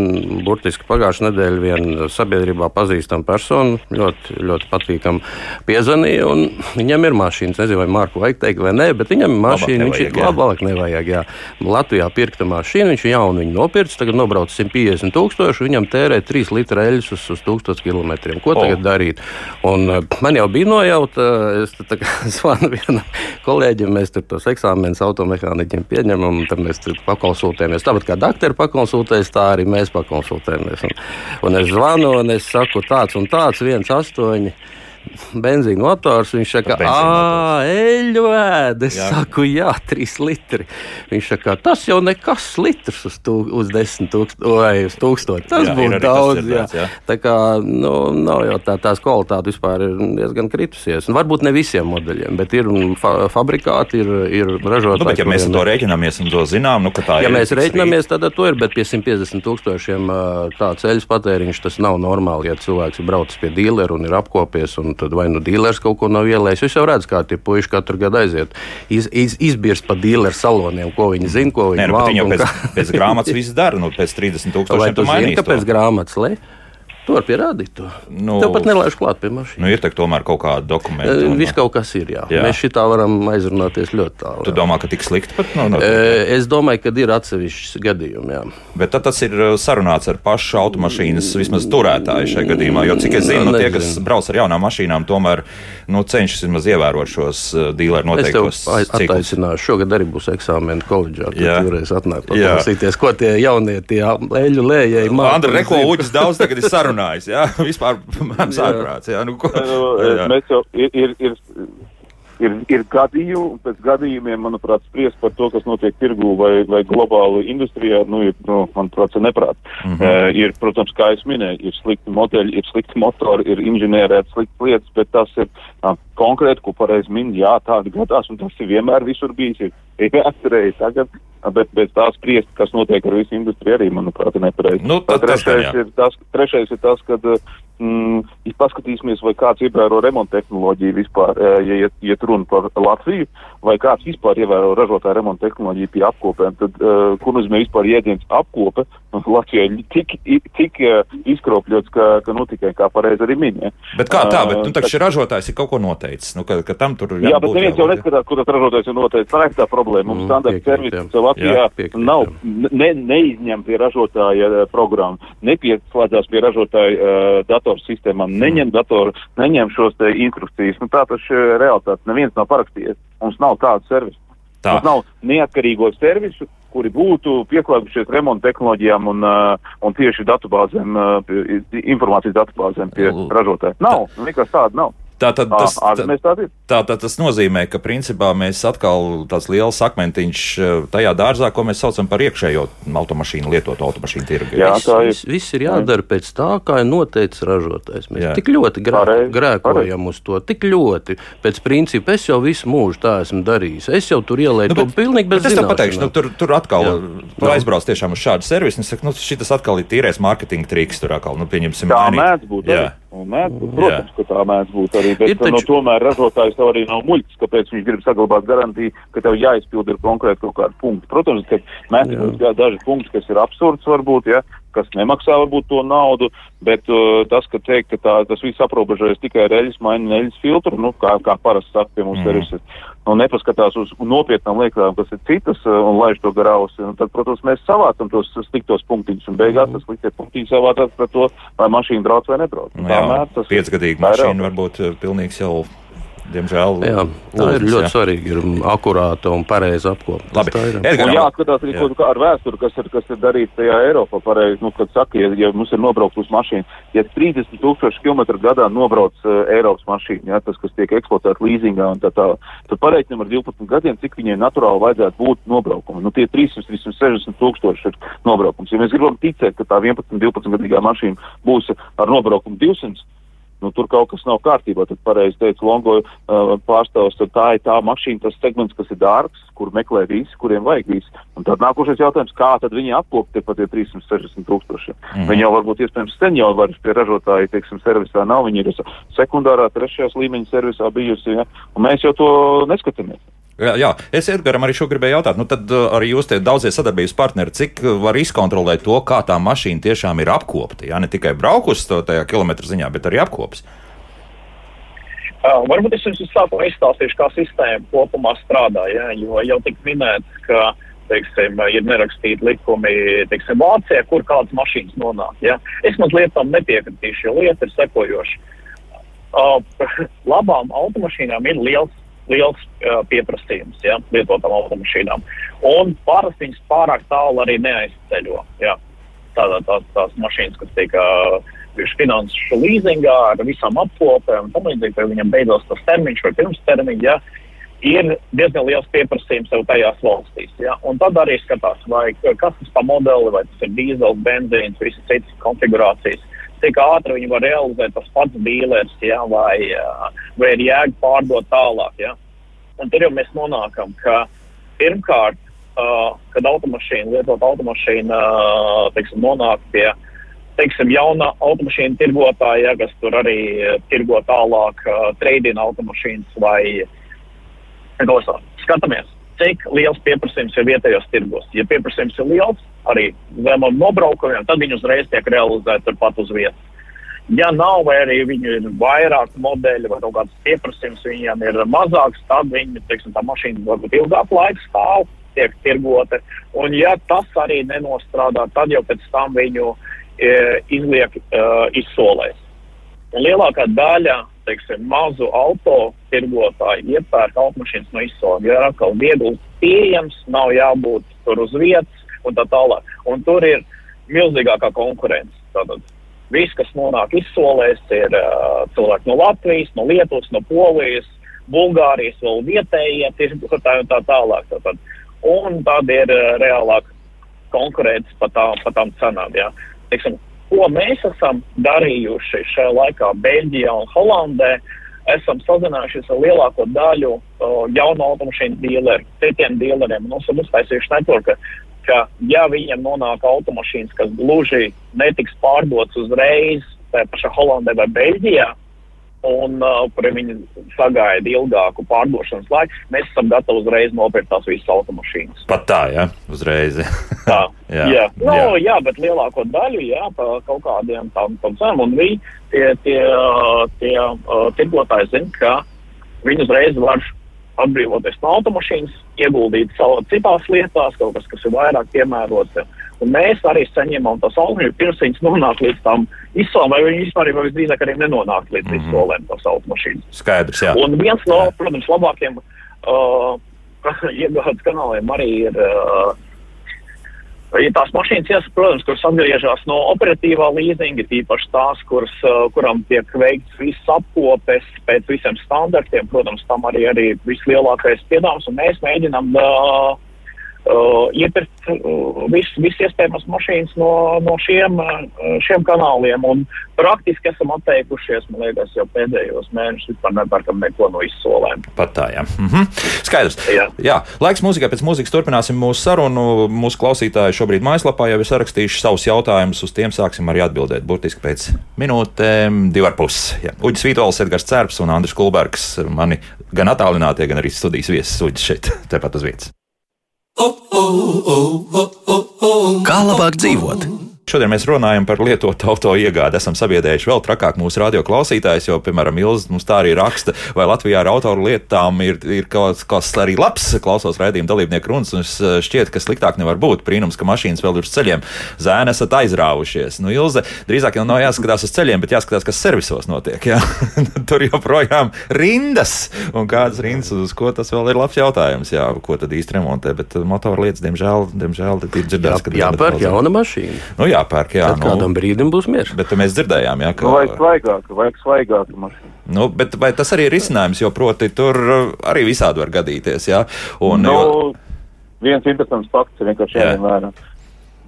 burtiski pagājušā nedēļa viena sabiedrībā pazīstama persona ļoti, ļoti patīkam piezvanīja, un viņam ir mašīnas. Nezinu, vai Marku vajag teikt vai nē, bet viņam ir mašīna, viņš ir labāk nevajag. Jā. Latvijā pirkta mašīna, viņš jaunu viņu nopircis tagad nobrauc 150 tūkstoši, viņam tērē 3 litru eļļas uz, uz 1000 km. Ko oh. tagad darīt? Un, uh, man jau bija nojauta, es zvanu vienam kolēģim, mēs tur tos eksāmenus automehāniķiem pieņemam, un tad mēs tur pakonsultējamies. Tāpat kā doktori pakonsultējas, tā arī mēs pakonsultējamies. Un, un es zvanu, un es saku tāds un tāds, viens astoņi benzīna motors. Viņš saka, ah, eļļu ēda. Es jā. saku, jā, trīs litri. Viņš saka, tas jau nekas litrs uz, tū, uz desmit tūkstoši vai uz tūkstoši. Tas jā, būtu daudz. Tas jā. Jā. Tā kā nu, nav jau tā, tās kvalitāte vispār ir diezgan kritusies. Un varbūt ne visiem modeļiem, bet ir fa fabrikāti, ir, ir ražotāji. Nu, bet, ja mēs ar to rēķinamies un to zinām, nu, ka tā ja ir. Ja mēs rēķinamies, tad to ir, bet pie 150 tūkstošiem tā ceļu patēriņš tas nav normāli, ja cilvēks ir braucis pie dīlera un ir apkopies. Un tad vai nu dīlers kaut ko nav ielējis. Jūs jau redzat, kā tie puiši katru gadu aiziet, iz, iz, izbirst pa dīleru saloniem, ko viņi zina, ko viņi nu, valda. Viņi jau pēc, pēc grāmatas viss dara, nu pēc 30 tūkstošiem. Vai tu zini, ka pēc grāmatas lē? Tu vari pierādīt to. Nu, Tev pat nelaiž klāt pie mašīnas. Nu, ir tomēr kaut kāda dokumenta. Eh, un... Viss kaut kas ir, jā. jā. Mēs šitā varam aizrunāties ļoti tālu. Tu jā. domā, ka tik slikti pat nav? No, no, e, es domāju, ka ir atsevišķi gadījumi, jā. Bet tas ir eh, sarunāts ar pašu automašīnas vismaz turētāju šajā gadījumā. Jo cik es zinu, no, tie, kas brauc ar jaunām mašīnām, tomēr nu, cenšas vismaz ievērot šos dīleru tev attaicināšu. Šogad arī būs eksāmeni koledžā. Tad varēs atnākt paklausīties, ko tie jaunie, tie eļu lējēji māca. Andra, reko uģis daudz tagad ir sarunājis. vispār mans ārprāts. Jā, nu, ko, nu, jā. Mēs jau ir, ir, ir, ir, ir gadījumi, pēc gadījumiem, manuprāt, spriest par to, kas notiek tirgū vai, vai globāli industrijā, nu, ir, nu, manuprāt, neprāt. Mm -hmm. uh, ir, protams, kā es minēju, ir slikti modeļi, ir slikti motori, ir inženierēti slikti lietas, bet tas ir uh, konkrēti, ko pareizi min, jā, tādi gadās, un tas ir vienmēr visur bijis. Ir jāatcerējas tagad, bet bez tā spriest, kas notiek ar visu industriju, arī, manuprāt, ir nepareizi. Nu, trešais, ir tas, trešais ir tas, kad mm, paskatīsimies, vai kāds ievēro remonta tehnoloģiju vispār, ja iet, iet runa par Latviju, vai kāds vispār ievēro ražotāju remonta tehnoloģiju pie apkopēm, tad uh, kur nozīmē vispār jēdziens apkope, Latvijā tik, tik izkropļots, ka, ka nu tikai kā pareizi arī min. Ja. Bet kā tā, bet nu, tā, ražotājs ir kaut ko noteicis, nu, ka, ka tam tur jā, bet neviens jau neskatās, kur tas ražotājs ir noteicis. Tā ir tā problēma. Mums mm, standarta servis Latvijā jā, nav, ne, neizņem pie ražotāja programmu, nepieslēdzās pie ražotāja uh, datorsistēmām, neņem datoru, neņem šos te instrukcijas. Nu, tā tas ir realitāte. Neviens nav parakstījies. Mums nav tādu servisu. Tā. Mums nav neatkarīgo servisu, kuri būtu pieslēgušies remonta tehnoloģijām un, uh, un tieši datubāzēm, uh, informācijas datubāzēm pie ražotāja. Nav, nekas tāda nav. Tātad tas, tā, tā, tā, tas nozīmē, ka principā mēs atkal tāds liels akmentiņš tajā dārzā, ko mēs saucam par iekšējo automašīnu, lietotu automašīnu tirgu. Jā, tā ir. Viss, viss ir jādara pēc tā, kā ir noteicis ražotājs. Mēs Jā. tik ļoti grē, Pareiz, grēkojam pareiz. uz to, tik ļoti pēc principa es jau visu mūžu tā esmu darījis. Es jau tur ielēju nu, to pilnīgi bez zināšanām. Es tev pateikšu, nu, tur, tur atkal tu aizbrauc tiešām uz šādu servisu, un saka, nu, šis atkal ir tīrais mārketinga triks, tur atkal, nu, pieņemsim. Tā mēdz būt. Jā. Arī. Mēdz, protams, Jā. ka tā mēdz būt arī, bet taču... no, tomēr ražotājs tev arī nav muļķis, kāpēc viņš grib saglabāt garantiju, ka tev jāizpild ir konkrēti kaut kādi punkti. Protams, ka mēdz būt daži punkti, kas ir absurds varbūt, ja, kas nemaksā varbūt to naudu, bet uh, tas, ka teikt, ka tā, tas viss aprobežojas tikai ar eļas maiņu un eļas filtru, nu, kā, kā parasti saka pie mums, mm. ir, nu, nepaskatās uz nopietnām lietām, kas ir citas, uh, un laiž to un tad, protams, mēs savācam tos sliktos punktiņus, un beigās mm. tas sliktie punktiņi savācās par to, vai mašīna brauc vai nebrauc. Nu, jā, piecgadīga mašīna varbūt uh, pilnīgs jau diemžēl. Jā, tā lūdzu, ir ļoti jā. svarīgi, ir akurāta un pareiza apkopta. Labi, Edgar, jā, skatās arī jā. ar vēsturi, kas ir, kas ir darīts tajā Eiropā. Pareizi, nu, kad saka, ja, ja mums ir nobrauktus mašīna, ja 30 tūkstoši kilometru gadā nobrauc uh, Eiropas mašīna, ja, tas, kas tiek eksploatēta līzingā un tā tālāk, tad pareiķinam ar 12 gadiem, cik viņai naturāli vajadzētu būt nobraukumi. Nu, tie 300-360 tūkstoši ir nobraukums. Ja mēs gribam ticēt, ka tā 11-12 gadīgā mašīna būs ar nobraukumu 200, nu, tur kaut kas nav kārtībā. Tad pareizi teica Longo uh, pārstāvs, tad tā ir tā mašīna, tas segments, kas ir dārgs, kur meklē visi, kuriem vajag visi. Un tad nākošais jautājums, kā tad viņi apkop tie pat 360 tūkstoši. Mm -hmm. Viņi jau varbūt iespējams sen jau var pie ražotāji, teiksim, servisā nav, viņi ir sekundārā, trešajās līmeņa servisā bijusi, ja? un mēs jau to neskatāmies. Jā, jā, es Edgars arī šo gribēju jautāt. Nu, tad uh, arī jūs tie daudzie sadarbības partneri, cik uh, var izkontrolēt to, kā tā mašīna tiešām ir apkopta? Jā, ne tikai braukus tajā kilometru ziņā, bet arī apkopas. Uh, varbūt es jums sākumā izstāstīšu, kā sistēma kopumā strādā. Jā, jo jau tik minēts, ka teiksim, ir nerakstīti likumi teiksim, Vācijā, kur kādas mašīnas nonāk. Ja? Es mazliet tam nepiekritīšu, jo lieta ir sekojoša. Uh, labām automašīnām ir liels liels uh, pieprasījums ja, lietotām automašīnām. Un parasti viņas pārāk tālu arī neaizceļo. Ja. Tādā, tās, tās mašīnas, kas tiek uh, finanšu līzingā ar visām apkopēm un tam līdzīgi, vai viņam beidzās tas termiņš vai pirms termiņa, ja, ir diezgan liels pieprasījums jau tajās valstīs. Ja. Un tad arī skatās, vai kas tas pa modeli, vai tas ir dīzels, benzīns, visas citas konfigurācijas cik ātri viņi var realizēt tas pats dīlers, ja, vai, vai ir jēga pārdot tālāk. Ja. Un tur jau mēs nonākam, ka pirmkārt, uh, kad automašīna, lietot automašīna, uh, teiksim, nonāk pie teiksim, jauna automašīna tirgotāja, kas tur arī tirgo tālāk uh, trade-in automašīnas vai gosā. Skatāmies, cik liels pieprasījums ir vietējos tirgos. Ja pieprasījums ir liels, arī zemam nobraukumiem, tad viņi uzreiz tiek realizēti turpat uz vietas. Ja nav, vai arī viņu ir vairāk modeļu, vai kaut kāds pieprasījums viņiem ir mazāks, tad viņi, teiksim, tā mašīna varbūt ilgāku laiku stāv, tiek tirgota. Un ja tas arī nenostrādā, tad jau pēc tam viņu e, izliek e, izsolēs. Un lielākā daļa, teiksim, mazu auto tirgotāju iepērk automašīnas no izsoles. Ja ir atkal viegli pieejams, nav jābūt tur uz vietas un tā tālāk. Un tur ir milzīgākā konkurence. Tātad Viss, kas nonāk izsolēs, ir uh, cilvēki no Latvijas, no Lietuvas, no Polijas, Bulgārijas, vēl vietējie tirgotāji un tā tālāk. Tātad. Un tad ir uh, reālāk konkurēts par tām, pa tām cenām. Ja. Teiksim, ko mēs esam darījuši šajā laikā Beļģijā un Holandē? Esam sazinājušies ar lielāko daļu uh, jaunu automašīnu dīleru, citiem dīleriem. Mums ir uztaisījuši networku ka, ja viņam nonāk automašīnas, kas gluži netiks pārdotas uzreiz, tā pašā Holandē vai Beļģijā, un uh, viņi sagaida ilgāku pārdošanas laiku, mēs esam gatavi uzreiz nopirkt tās visas automašīnas. Pat tā, jā, uzreiz. tā, jā, jā. Nu, jā. jā, bet lielāko daļu, jā, pa kaut kādiem tam, tam cenām, un viņi, tie, tie, uh, tie uh, tirgotāji zina, ka viņi uzreiz var atbrīvoties no automašīnas, ieguldīt savā citās lietās, kaut kas, kas ir vairāk piemērots. Un mēs arī saņemam tos automašīnas, pirms viņas nonāk līdz tam izsolēm, vai viņi vispār visdrīzāk arī nenonāk līdz mm -hmm. izsolēm tos automašīnas. Skaidrs, jā. Un viens no, protams, labākiem uh, iegādes kanāliem arī ir. Uh, Ja tās mašīnas, protams, kuras atgriežas no operatīvā līzinga, tīpaši tās, kuras, uh, kurām tiek veikts viss apkopes pēc visiem standartiem, protams, tam arī ir vislielākais piedāvājums, un mēs mēģinām uh, uh, iepirkt uh, visas vis iespējamas mašīnas no, no šiem, uh, šiem kanāliem. Un praktiski esam atteikušies, man liekas, jau pēdējos mēnešus vispār nepērkam neko no izsolēm. Pat tā, jā. Mhm. Skaidrs. Jā. jā. Laiks mūzikai. Pēc mūzikas turpināsim mūsu sarunu. Mūsu klausītāji šobrīd mājaslapā jau ir sarakstījuši savus jautājumus. Uz tiem sāksim arī atbildēt. Burtiski pēc minūtēm, divi ar pusi. Uģis Vītols, Edgars Cērps un Andris Kulbergs. Mani gan attālinātie, gan arī studijas viesis Uģis šeit, tepat uz vietas. Kā labāk dzīvot? Šodien mēs runājam par lietotu auto iegādi. Esam sabiedrējuši vēl trakāk mūsu radio klausītājus, jo, piemēram, Ilza mums tā arī raksta, vai Latvijā ar autolietām ir, ir kaut kas arī labs. Klausos raidījuma dalībnieku runas, un šķiet, ka sliktāk nevar būt. Brīnums, ka mašīnas vēl ir uz ceļiem. Zēni esat aizrāvušies. Nu, Ilze, drīzāk jau nav jāskatās uz ceļiem, bet jāskatās, kas servisos notiek. Jā? Tur joprojām rindas. Un kādas rindas, uz ko tas vēl ir labs jautājums. Jā, ko tad īsti remontē? Bet motorlietas, diemžēl, diemžēl ir dzirdēts, ka jāpērk jauna mašīna. Nu, jāpērk, jā. Tad kādam nu, brīdim būs miers. Bet mēs dzirdējām, jā, ka. Nu, vajag svaigāku, vajag svaigāku mašīnu. Nu, bet vai tas arī ir risinājums, jo proti tur uh, arī visādi var gadīties, jā? Un, nu, jo... Viens interesants fakts ir vienkārši jāņem vērā.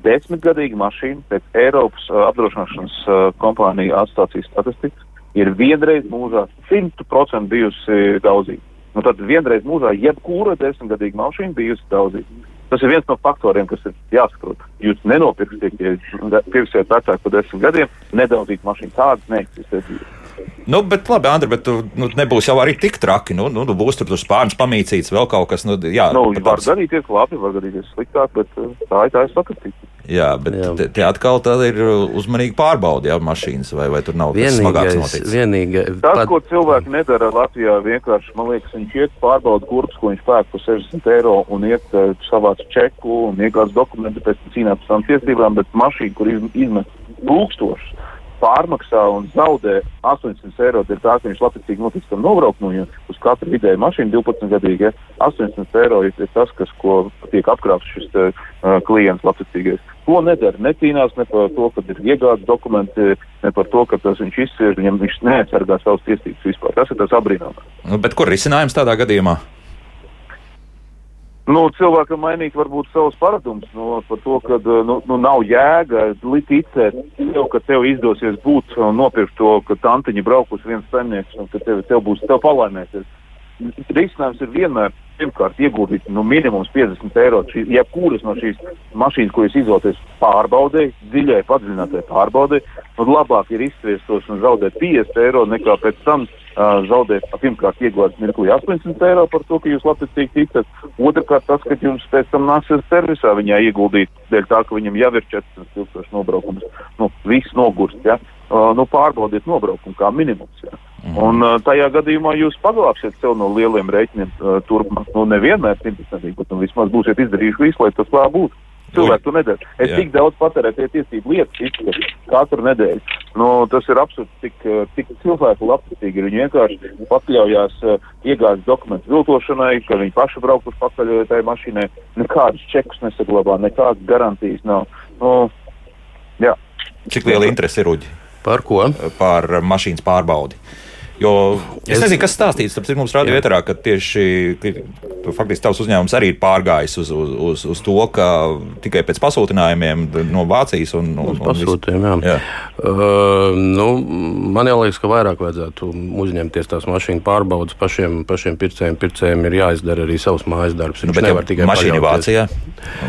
Desmitgadīga mašīna pēc Eiropas uh, apdrošināšanas uh, kompāniju atstācijas statistikas ir vienreiz mūžā 100% bijusi daudzīga. Nu, tad vienreiz mūžā jebkura desmitgadīga mašīna bijusi daudzīga. Tas ir viens no faktoriem, kas ir jāsaprot. Jūs nenopirksiet, ja pirksiet vecāku par desmit gadiem, nedaudzīt mašīnu. Tādas neeksistē. Nu, bet labi, Andri, bet tu nu, nebūs jau arī tik traki. Nu, nu, būs tur spārns pamīcīts, vēl kaut kas. Nu, jā, nu, var tāds... gadīties labi, var gadīties sliktāk, bet uh, tā ir tā sakritība. Jā, bet jā. Te, te atkal ir uzmanīgi pārbaudi, jā, mašīnas, vai, vai tur nav vienīgais, smagāks noticis. Vienīgais, Tas, pat... ko cilvēki nedara Latvijā, vienkārši, man liekas, viņš iet pārbauda kurpes, ko viņš pērk par 60 eiro un iet uh, savāc čeku un iegāds dokumentu, pēc cīnās par savām tiesībām, bet mašīna, kur izmet tūkstošus, pārmaksā un zaudē 800 eiro, ir tā, viņš labprātīgi notiks tam nobraukt no viņiem uz katru vidēju mašīnu 12 gadīgi. Ja? 800 eiro ir, ir tas, kas, ko tiek apkrāpts šis uh, klients labprātīgais. To nedara, necīnās ne par to, ka ir iegādes dokumenti, ne par to, ka tas viņš izsver, viņam viņš neaizsargā savas tiesības vispār. Tas ir tas apbrīnāmais. Nu, bet kur risinājums tādā gadījumā? Nu, cilvēkam mainīt varbūt savus paradumus nu, par to, ka nu, nu, nav jēga ticēt tev, ka tev izdosies būt un nopirkt to, ka tantiņa braukus viens saimnieks un ka tev, tev būs, tev palaimēsies. Risinājums ir vienmēr, pirmkārt, ieguldīt nu, minimums 50 eiro. Šī, jebkuras no šīs mašīnas, ko jūs izvēlaties, pārbaudē, dziļai padziļinātai pārbaudē, un labāk ir izsviestos un zaudēt 50 eiro nekā pēc tam zaudēt, pirmkārt, iegūt mirklī 80 eiro par to, ka jūs labticīgi ticat. Otrakārt, tas, ka jums pēc tam nāksies servisā viņā ieguldīt, dēļ tā, ka viņam jau ir 400 tūkstoši nobraukums. Nu, viss nogurst, ja? Uh, nu, pārbaudiet nobraukumu kā minimums. Ja? Mm. Un uh, tajā gadījumā jūs paglābsiet sev no lieliem rēķiniem uh, turpmāk. Nu, nevienmēr simtprocentīgi, bet nu, vismaz būsiet izdarījuši visu, lai tas tā būtu. Cilvēki to nedara. Es Jā. tik daudz patērēju tie tiesību lietas izskatu katru nedēļu. Nu, tas ir absurds, cik, cik cilvēku labprātīgi ir. Viņi vienkārši pakļaujās uh, iegādes dokumentu viltošanai, ka viņi paši brauc uz pakaļ tajā mašīnai. Nekādas čekus nesaglabā, nekādas garantijas nav. Nu, jā. Cik liela interese ir uģi? Par ko? Par mašīnas pārbaudi. Jo es nezinu, kas stāstīts. Tāpēc mums rāda vietā, ka tieši faktiski tavs uzņēmums arī ir pārgājis uz, uz, uz, uz to, ka tikai pēc pasūtījumiem no Vācijas un, un, un pasūtījumiem. Jā. Jā. Uh, nu, man liekas, ka vairāk vajadzētu uzņemties tās mašīnu pārbaudas pašiem, pašiem pircējiem. Pircējiem ir jāizdara arī savs mājas darbs. Nu, bet nevar tikai mašīnu Vācijā.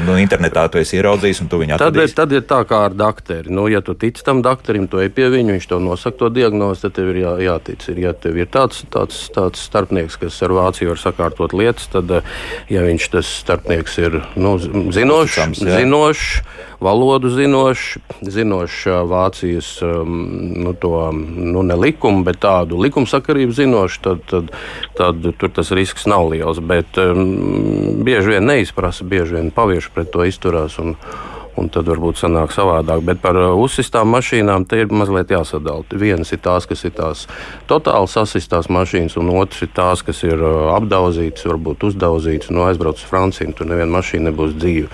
Nu, internetā tu esi ieraudzījis, un tu viņu atradīsi. Tad, tad ir tā kā ar dakteri. Nu, ja tu tici tam dakterim, tu ej pie viņa, viņš tev nosaka to diagnozi, tad tev ir jā, jātic. Ir ir, ja tev ir tāds, tāds, tāds starpnieks, kas ar Vāciju var sakārtot lietas, tad, eh, ja viņš tas starpnieks ir nu, zinošs, jā. zinošs, valodu zinošs, zinošs ā, Vācijas um, nu, to, nu, ne likumu, bet tādu likumsakarību zinošs, tad, tad, tad tur tas risks nav liels. Bet um, bieži vien neizprasa, bieži vien pavieši pret to izturās. Un, Un tad varbūt sanāk savādāk. Bet par uh, uzsistām mašīnām te ir mazliet jāsadala. Vienas ir tās, kas ir tās totāli sasistās mašīnas, un otrs ir tās, kas ir uh, apdauzītas, varbūt uzdauzītas. Nu, aizbrauc uz Franciju, tur neviena mašīna nebūs dzīva.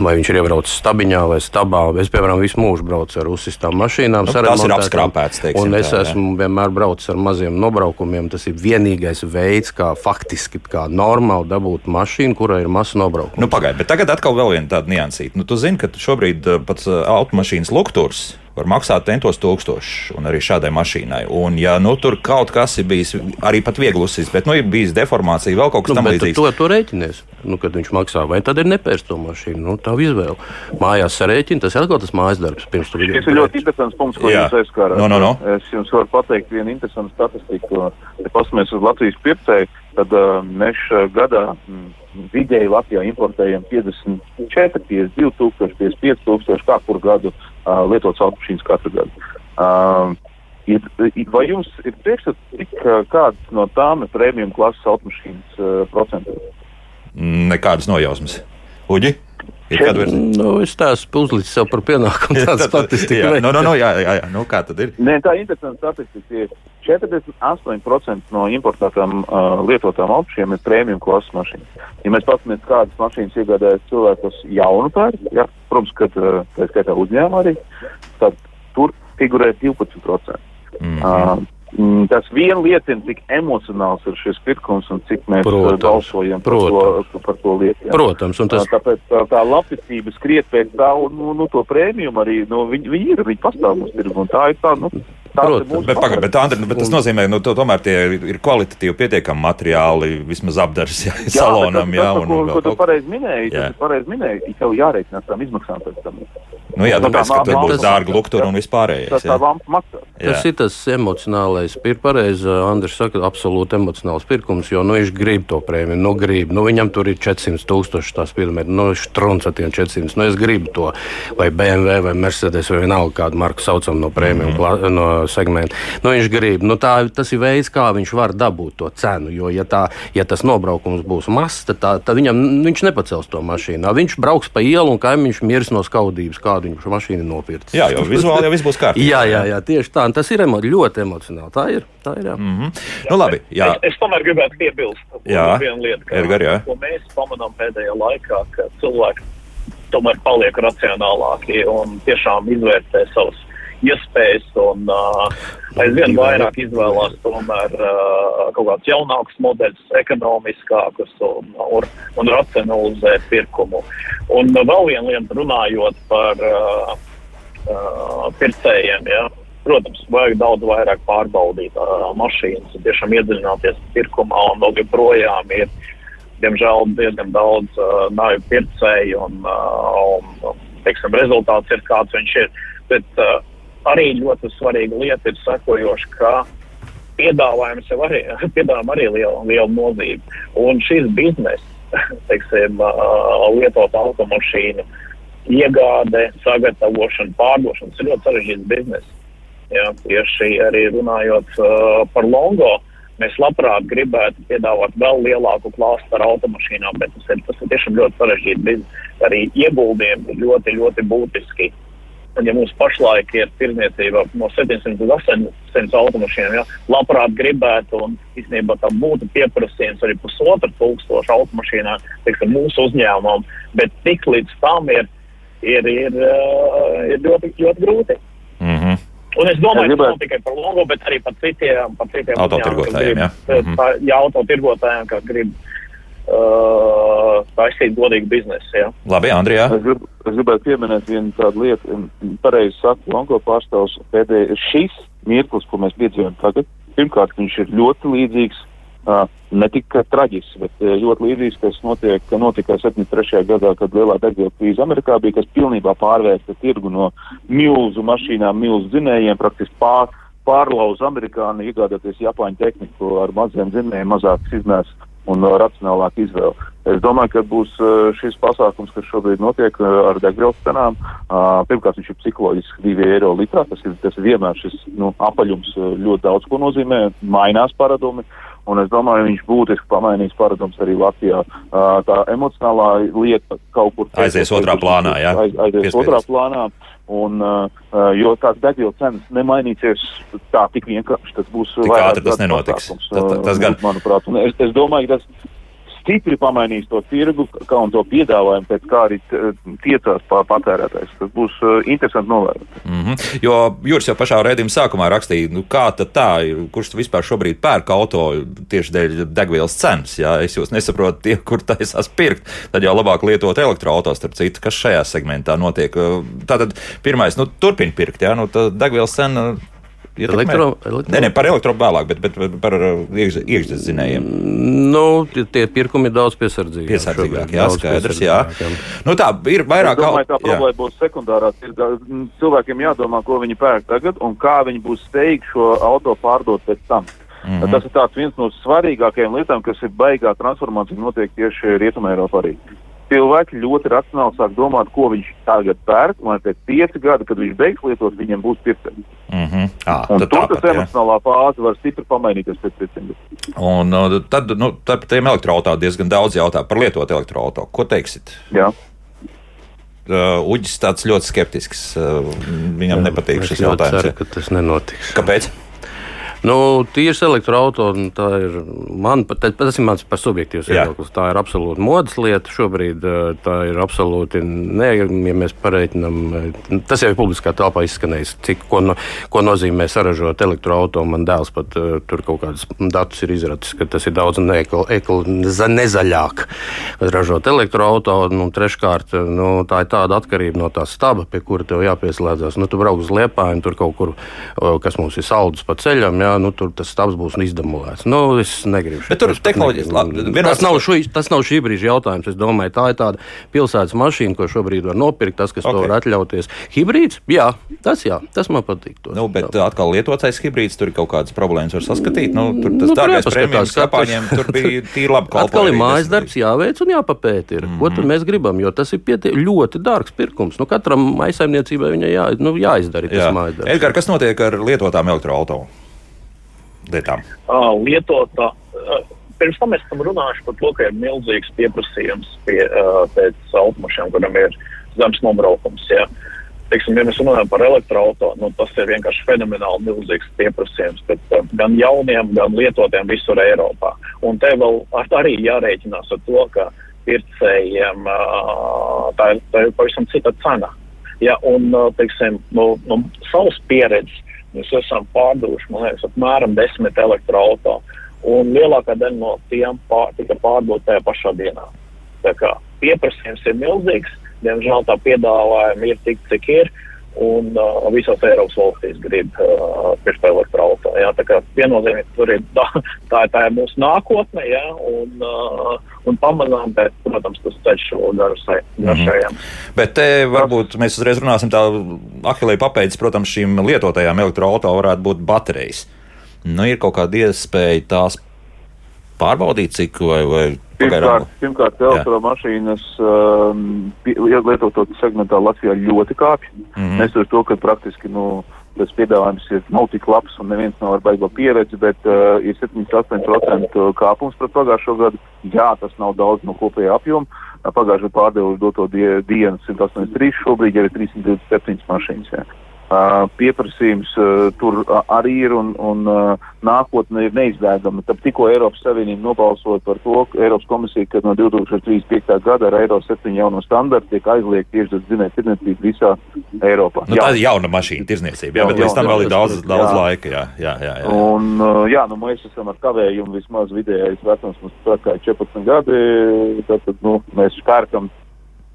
Vai viņš ir iebraucis stabiņā vai stabā. Es, piemēram, visu mūžu braucu ar uzsistām mašīnām. Nu, tās ir apskrāpētas, teiksim Un es tā, esmu vienmēr braucis ar maziem nobraukumiem. Tas ir vienīgais veids, kā faktiski kā normāli dabūt mašīnu, kurai ir masa nobraukuma. Nu, Pagaidiet, bet tagad atkal vēl viena tāda niansīta. Nu, tu zini, ka šobrīd eh, pats eh, automašīnas lukturs var maksāt centos tūkstošus, un arī šādai mašīnai. Un, ja nu, tur kaut kas ir bijis arī pat viegli uzsīts, bet nu, ir bijis deformācija, vēl kaut kas Nu, tam bet tu līdzīgs. to, to rēķinies, nu, kad viņš maksā. Vai tad ir nepērst to mašīnu? Nu, tā ir izvēle. Mājās sarēķina, tas ir atkal tas mājas darbs. Pirms tu Tas ir ļoti interesants punkts, ko Jā. jūs aizskārāt. No, no, no. Es jums varu pateikt vienu interesantu statistiku. Ja paskatāmies uz Latvijas pircēju, tad uh, mēs uh, gadā mm, vidēji Latvijā importējam 54, 52 tūkstoši, 55 tūkstoši kā kur gadu uh, lietotas automašīnas katru gadu. Uh, Ir, vai jums ir priekšstats, uh, kāds no tām ir prēmijuma klases automašīnas uh, procentu? Nekādas nojausmas. Uģi? Ir kāda versija? Nu, es tās uzliku sev par pienākumu tādu statistiku. jā, no, no, no, jā, jā, jā. Nu, kā tad ir? Nē, tā ir interesanta statistika. ir 48% no importētām uh, lietotām automašīnām ir prēmiju klases mašīnas. Ja mēs paskatāmies, kādas mašīnas iegādājas cilvēki, kas jaunu pērk, ja, protams, ka uh, tā ir skaitā uzņēmuma arī, tad tur figurē 12%. Mm -hmm. Uh, tas vien liecina, cik emocionāls ir šis pirkums un cik mēs Protams, uh, balsojam par protams. to, par to lietu. jā. Protams, un tas Tā, Tāpēc tā, tā labticība skriet pēc tā, un nu, nu, to prēmiju arī nu, viņi, viņi ir, viņi pastāv mums tirgu. un Tā ir tā, nu, Protams. Bet, pagaid, bet, Andri, nu, bet tas nozīmē, ka nu, to- tomēr tie ir- kvalitatīvi pietiekami materiāli, vismaz apdars jā, salonam. bet Jā, tas, tas, un, ko, un ko tu pareizi minēji, Jā. tas pareizi minēji, ir jau jārēķinās tām izmaksām pēc tam. nu, jā, tāpēc, tā ka tur būs dārga luktura un vispārējais. Tas tā jā. maksā. Tas Jā. ir tas emocionālais, ir pareizi. Andris saka, absolūti emocionāls pirkums, jo nu, viņš grib to prēmiju. Nu, grib. Nu, viņam tur ir 400 tūkstoši tās pilnīgi. Nu, viņš trunca tie 400. Nu, es gribu to. Vai BMW, vai Mercedes, vai vienalga kādu marku saucam no prēmiju mm -hmm. no segmenta. Nu, viņš grib. Nu, tā, tas ir veids, kā viņš var dabūt to cenu. Jo, ja, tā, ja tas nobraukums būs mazs, tad, tā, tad viņam, viņš nepacels to mašīnu. Viņš brauks pa ielu un kaimiņš mirs no skaudības, kādu viņš mašīnu nopirks. jā, jo vizuāli jau viss būs kārtībā. Jā, jā, jā, tieši tā. Un Tas ir emo ļoti emocionāli. Tā ir. Tā ir jā. Mm -hmm. Nu, labi, jā. Es, es tomēr gribētu piebilst Jā. vienu lietu, ka, Edgar, jā. ko mēs pamanām pēdējā laikā, ka cilvēki tomēr paliek racionālāki un tiešām izvērtē savas iespējas un uh, aizvien vairāk izvēlās tomēr uh, kaut kādus jaunākus modeļus, ekonomiskākus un, un, un racionalizē pirkumu. Un uh, vēl viena lieta runājot par uh, uh, pircējiem. Ja? Protams, vajag daudz vairāk pārbaudīt uh, mašīnas tiešām iedziļināties pirkumā, un vēl joprojām ir, diemžēl, diezgan daudz uh, nāju pircēju, un, uh, un teiksim, rezultāts ir kāds viņš ir. Bet uh, arī ļoti svarīga lieta ir sekojoša, ka piedāvājums jau arī, piedāvājam arī liela, liela nozīme. Un šis biznes, teiksim, uh, lietot automašīnu, iegāde, sagatavošana, pārdošana, tas ir ļoti sarežģīts biznes. Jā, tieši arī runājot uh, par Longo, mēs labprāt gribētu piedāvāt vēl lielāku klāstu ar automašīnām, bet tas ir, tas ir tiešām ļoti sarežģīti. Arī ieguldījumi ļoti, ļoti būtiski. Un, ja mums pašlaik ir tirdzniecība no 700 līdz 800 automašīnām, ja, labprāt gribētu, un īstenībā tam būtu pieprasījums arī pusotra tūkstoša automašīnā, teiksim, mūsu uzņēmumam, bet tik līdz tam ir, ir, ir, uh, ir ļoti, ļoti grūti. Mm -hmm. Un es domāju, ka ne tikai par Longo, bet arī par citiem, par citiem Autotirgotājiem, grib, Mhm. tā, jā, autotirgotājiem, kas grib uh, taisīt godīgu biznesu. Jā. Labi, Andrijā. Es, grib, es gribētu pieminēt vienu tādu lietu, pareizi saka Longo pārstāvs, pēdējais šis mirklis, ko mēs piedzīvojam tagad. Pirmkārt, viņš ir ļoti līdzīgs, uh, ne tikai traģisks, bet ļoti līdzīgs, kas notiek, ka notika 73. gadā, kad lielā degvielu krīze Amerikā bija, kas pilnībā pārvērsta tirgu no milzu mašīnām, milzu dzinējiem, praktiski pār, pārlauza amerikāni iegādāties japāņu tehniku ar maziem dzinējiem, mazākas izmērs un uh, racionālāku izvēli. Es domāju, ka būs uh, šis pasākums, kas šobrīd notiek uh, ar degvielas cenām. Pirmkārt, viņš ir psiholoģiski 2 eiro litrā. Tas ir, tas vienmēr šis nu, apaļums ļoti daudz ko nozīmē, mainās paradumi. Un es domāju, viņš būtiski pamainīs paradumus arī Latvijā. Tā emocionālā lieta kaut kur Aizies otrā plānā, jā. Aiz, aizies Piespiedīs. otrā plānā. Un, uh, uh, jo tās degvielas cenas nemainīsies tā tik vienkārši. Tas būs Tik ātri tas nenotiks. Tas- tas- uh, gan. Manuprāt, un es, es domāju, ka tas stipri pamainīs to tirgu, kā un to piedāvājumu, pēc kā arī t- tiecās pa- patērētājs. Tas būs uh, interesanti novērot. Mm -hmm. Jo Juris jau pašā raidījuma sākumā rakstīja, nu, kā tā ir, kurš vispār šobrīd pērk auto tieši dēļ degvielas cenas. Jā, es jūs nesaprotu, tie, kur taisās pirkt, tad jau labāk lietot elektroautorus, starp citu, kas šajā segmentā notiek. Tātad pirmais, nu, turpin pirkt, jā, nu, degvielas cena. Elektro- elektro- Nē, nē, par elektro vēlāk, bet, bet par uh, iekš- iekšzemes Nu, tie- tie pirkumi ir daudz piesardzīgāki. piesardzīgāk. šobrīd, Jā, skaidrs. Jā. piesardzīgāki, Nu, tā ir vairāk domāju, tā problēma būs sekundārā. tirgā. Mm, Cilvēkiem jādomā, ko viņi pērk tagad un kā viņi būs spējīgi šo auto pārdot pēc tam. Mm -hmm. Tas ir viens no svarīgākajiem lietām, kas ir baigā transformācija notiek tieši Rietumē Eiropā arī. Cilvēki ļoti racionāli sāk domāt, ko viņš tagad pērk, un pēc pieci gadi, kad viņš beigs lietot, viņiem būs pirkts. Mm -hmm. à, Un tad tur tas jā. emocionālā fāze var stipri pamainīties pēc pieciem gadiem. Un uh, tad, nu, tad par tiem elektroautām diezgan daudz jautā par lietotu elektroautorātu. Ko teiksit? Jā. Uh, Uģis tāds ļoti skeptisks. Uh, viņam nepatīk Es šis jautājums. ceru, jā. ka tas nenotiks. Kāpēc? Nu, tīrs elektroautorāts, tā ir man, tas ir mans par subjektīvs viedoklis. Tā ir absolūti modes lieta šobrīd. Tā ir absolūti, ne, ja mēs pareiķinām, eh, tas jau ir publiskā telpā izskanējis, cik ko, no, ko nozīmē saražot elektroautorātu. Man dēls pat tur kaut kādus datus ir izradis, ka tas ir daudz nezaļāk ražot elektroautorātu. Nu, treškārt, nu, tā ir tāda atkarība no tā staba, pie kura tev jāpieslēdzas. Nu, tu brauc uz liepāju, tur kaut kur, kas mums ir saldus pa ceļam, jā, nu, tur tas stabs būs izdemolēts. Nu, es negribu. Bet tur pat tehnoloģijas- labi, Tas nav, šo, tas nav šī brīža jautājums. Es domāju, tā ir tāda pilsētas mašīna, ko šobrīd var nopirkt, tas, kas okay. to var atļauties. Hibrīds, jā, tas, jā, tas man patīk. To. Nu, bet uh, atkal lietotais hibrīds, tur ir kaut kādas problēmas, var saskatīt. Nu, tur tas Nu, dārgais prēmijas Japāņiem tur bija tīri labi Atkal ir kalpojumi. mājas darbs jāveic un jāpapēta. Ir. Mm -hmm. Ko Mhm. tad mēs gribam? Jo tas ir pieti, ļoti dārgs pirkums. Nu, katram maisaimniecībai viņai jā, nu, jāizdara tas Jā. mājas darbs. Edgars, kas notiek ar lietotām elektroautorātām? Lietām. lietotā. Uh, pirms tam mēs esam runājuši par to, ka ir milzīgs pieprasījums pie, pēc automašīnām, kurām ir zemes nobraukums. Ja. Teiksim, ja mēs runājam par elektroautorātu, nu, tas ir vienkārši fenomenāli milzīgs pieprasījums pēc, gan jauniem, gan lietotiem visur Eiropā. Un te vēl ar- arī jārēķinās ar to, ka pircējiem tā, ir, tā ir pavisam cita cena. Ja, un, teiksim, no, no savas pieredzes mēs esam pārdevuši, man liekas, apmēram desmit elektroautorātu. Un lielākā daļa no tiem pār, tika pārdot tajā pašā dienā. Pieprasījums ir milzīgs, diemžēl tā piedāvājuma ir tik, cik ir. Un uh, visās Eiropas valstīs grib uh, pirkt elektroautorātu. Jā, tā kā viennozīmīgi tur ir tā, tā, tā ir mūsu nākotne, jā, un, uh, un pamazām, bet, protams, tas ceļš vēl garš garšajam. Bet te varbūt mēs uzreiz runāsim tā, Ahilē papēdis, protams, šīm lietotajām elektroautorātām varētu būt baterijas. Nu, ir kaut kāda iespēja tās pārbaudīt, cik vai, vai pagaidām. Pirmkārt, elektromašīnas um, pie- lietoto segmentā Latvijā ļoti kāpj. Mm. -hmm. Nesoties to, ka praktiski nu, tas piedāvājums ir, nav tik labs un neviens nav ar baigo pieredzi, bet uh, ir 78% kāpums pret pagājušo gadu. Jā, tas nav daudz no kopējā apjoma. Pagājušajā gadā pārdevuši doto die, dienu 183, šobrīd jau ir 327 mašīnas. Jā. Pieprasījums tur arī ir un, un nākotne ir neizbēgama. Tad tikko Eiropas Savienība nobalsoja par to, ka Eiropas komisija, ka no 2035. gada ar Eiro 7 jauno standartu tiek aizliegta tieši dzinēja tirdzniecība visā Eiropā. Nu, tā ir jauna mašīna tirzniecība, jā, Jā, bet jā, līdz tam jā, vēl ir daudz, daudz jā. laika. Jā, jā, jā, jā. Un, jā, nu, mēs esam ar kavējumu vismaz vidējais vecums, mums tā kā ir 14 gadi, tad, tad nu, mēs pērkam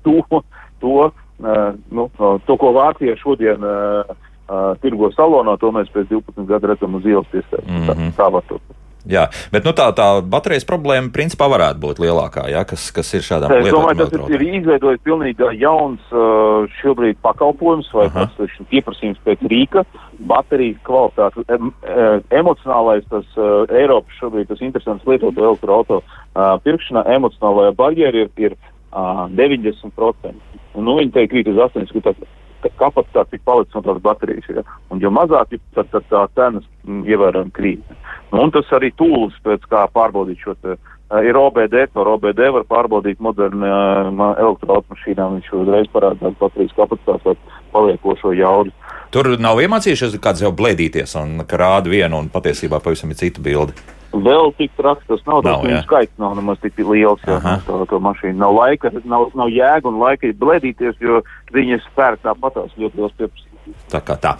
to, to, nu, uh, to ko Vācija šodien uh, uh, tirgo salonā, to mēs pēc 12 gadu redzam uz ielas piestājas. Mm Mhm. -hmm. Tā, tā var to. Jā, bet nu, tā, tā baterijas problēma principā varētu būt lielākā, jā, kas, kas ir šādām Es domāju, tas ir, ir izveidojis pilnīgi jauns uh, šobrīd pakalpojums vai Aha. tas pieprasījums pēc rīka, baterijas kvalitāte, em, em, emocionālais tas uh, Eiropas šobrīd tas interesants lietoto elektroauto uh, pirkšanā, emocionālajā barjera ir, ir uh, 90%. Un, nu, viņi teikt, krīt uz 80%. ka tā Kapacitāte tik palicis no tās baterijas. Ja? Un, jo mazāk, tad, tad tā cenas mm, ievērojami krīt. Nu, un tas arī tūlis, pēc kā pārbaudīt šo te, uh, ir OBD, caur OBD var pārbaudīt modernām uh, elektroautomašīnām, viņš uzreiz parāda tādu baterijas kapacitāti vai paliekošo jaudu. Tur nav iemācījušies kāds jau blēdīties un ka rāda vienu un patiesībā pavisam ir cita bilde. Vēl tik traks tas nav, Nav, tas viņu jā. skaits nav nemaz tik liels, ja Aha. to, mašīnu nav laika, nav, nav jēga un laika blēdīties, jo viņas spērk tāpatās ļoti liels pieprasījums. Tā kā tā.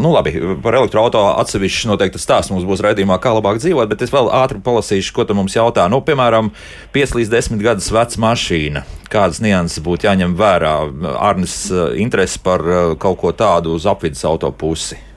Nu, labi, par elektroautorātu atsevišķi noteikti stāsts mums būs raidījumā, kā labāk dzīvot, bet es vēl ātri palasīšu, ko tu mums jautā. Nu, piemēram, 5 līdz 10 gadus veca mašīna. Kādas nianses būtu jāņem vērā? Arnis eh, interesi par eh, kaut ko tādu uz apvidus auto pusi.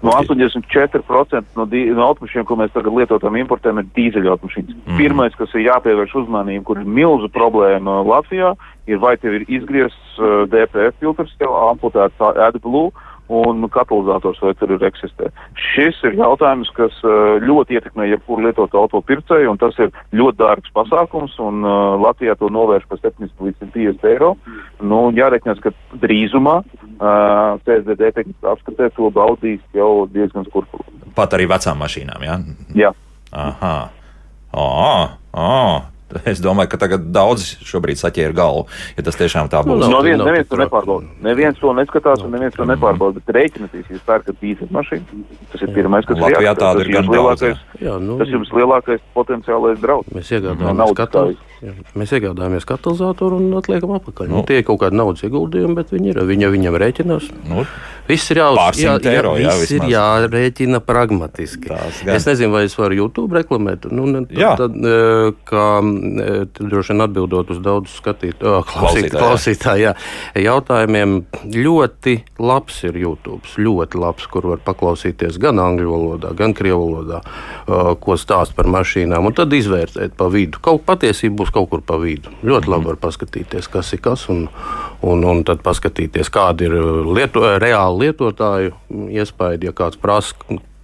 No 84% no, no automašīnām, ko mēs tagad lietojam, importējam, ir dīzeļa automašīnas. Mhm. Mm. Pirmais, kas ir jāpievērš uzmanību, kur ir milzu problēma Latvijā, ir vai tev ir izgriezts uh, DPF filtrs, tev amputēts AdBlue un katalizators vai tur ir eksistē. Šis ir jautājums, kas uh, ļoti ietekmē jebkuru lietotu auto pircēju, un tas ir ļoti dārgs pasākums, un uh, Latvijā to novērš par 70 līdz 150 eiro. Nu, jāreķinās, ka drīzumā uh, CSDD tehniskā apskatē to baudīs jau diezgan skurpuli. Pat arī vecām mašīnām, jā? Jā. Aha. Oh, oh. Es domāju, ka tagad daudz šobrīd saķēra galvu, ja tas tiešām tā Nu, būs. nav No nav neviens to nepārbauda. Neviens to neskatās un neviens to nepārbauda, bet rēķināties, ja jūs pērkat dīzeļu mašīnu. Tas ir pirmais, kas ir tādu Tas ir gan jums lielākais, Jā, nu, tas jums lielākais potenciālais draudz. Mēs No iegādājamies, naudas katal... skaitas. Jā, mēs iegādājamies katalizatoru un atliekam atpakaļ. Nu, Nu. tie ir kaut kādi naudas ieguldījumi, bet viņi ir. Viņa viņam rēķinās. Nu, Viss ir, jāuz, Pārsimt eiro, jā, viss ir jārēķina pragmatiski. Es nezinu, vai es varu YouTube reklamēt. Nu, ne, Jā. tad, tad, eh, kā eh, tad droši vien atbildot uz daudzu skatīt, oh, klausīt, Klausītāju, jā. jā, jautājumiem, ļoti labs ir YouTube. Ļoti labs, kur var paklausīties gan angļu valodā, gan krievu valodā, eh, ko stāst par mašīnām, un tad izvērtēt pa vidu. Kaut patiesība būs kaut kur pa vidu. Ļoti Mhm. labi var paskatīties, kas ir kas, un, un, un tad paskatīties, kāda ir lieto, reāla lietotāju iespēja, ja kāds prasa.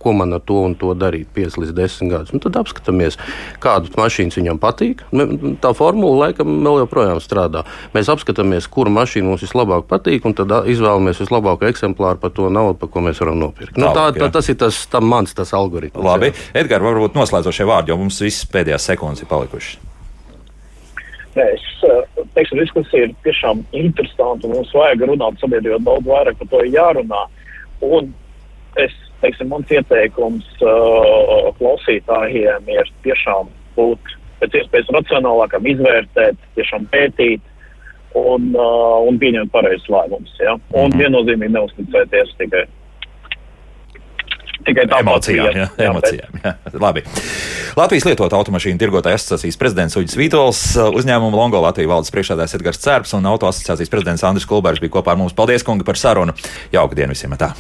Ko man ar to un to darīt 5 līdz 10 gadus? Un tad apskatāmies, kādas mašīnas viņam patīk. Me- Tā formula laikam vēl joprojām strādā. Mēs apskatāmies, kura mašīna mums vislabāk patīk, un tad izvēlamies vislabāko eksemplāru par to naudu, par ko mēs varam nopirkt. Nu, tā, tā, tas ir tas tam mans tas algoritms. labi. jā. Edgars, varbūt noslēdzošie vārdi, jo mums viss pēdējās sekundes ir palikušas. Es eh, teikšu, diskusija ir tiešām interesanta. Mums vajag runāt sabiedrībā daudz vairāk par to jārunā. Un es, teiksim, mans ieteikums uh, klausītājiem ir tiešām būt pēc iespējas racionālākam, izvērtēt, tiešām pētīt un, uh, un pieņemt pareizus lēmumus. Ja? Un Mhm. viennozīmīgi neuzticēties tikai. Tikai tāpat, Emocijām, jā, jā, emocijām. Jā. Labi. Latvijas lietot automašīnu tirgotāja asociācijas prezidents Uģis Vītols, uzņēmuma Longo Latvijas valdes priekšādājs Edgars Cērps un auto asociācijas prezidents Andris Kulbērs bija kopā ar mums. Paldies, kungi, par sarunu. Jauka diena visiem! Tā.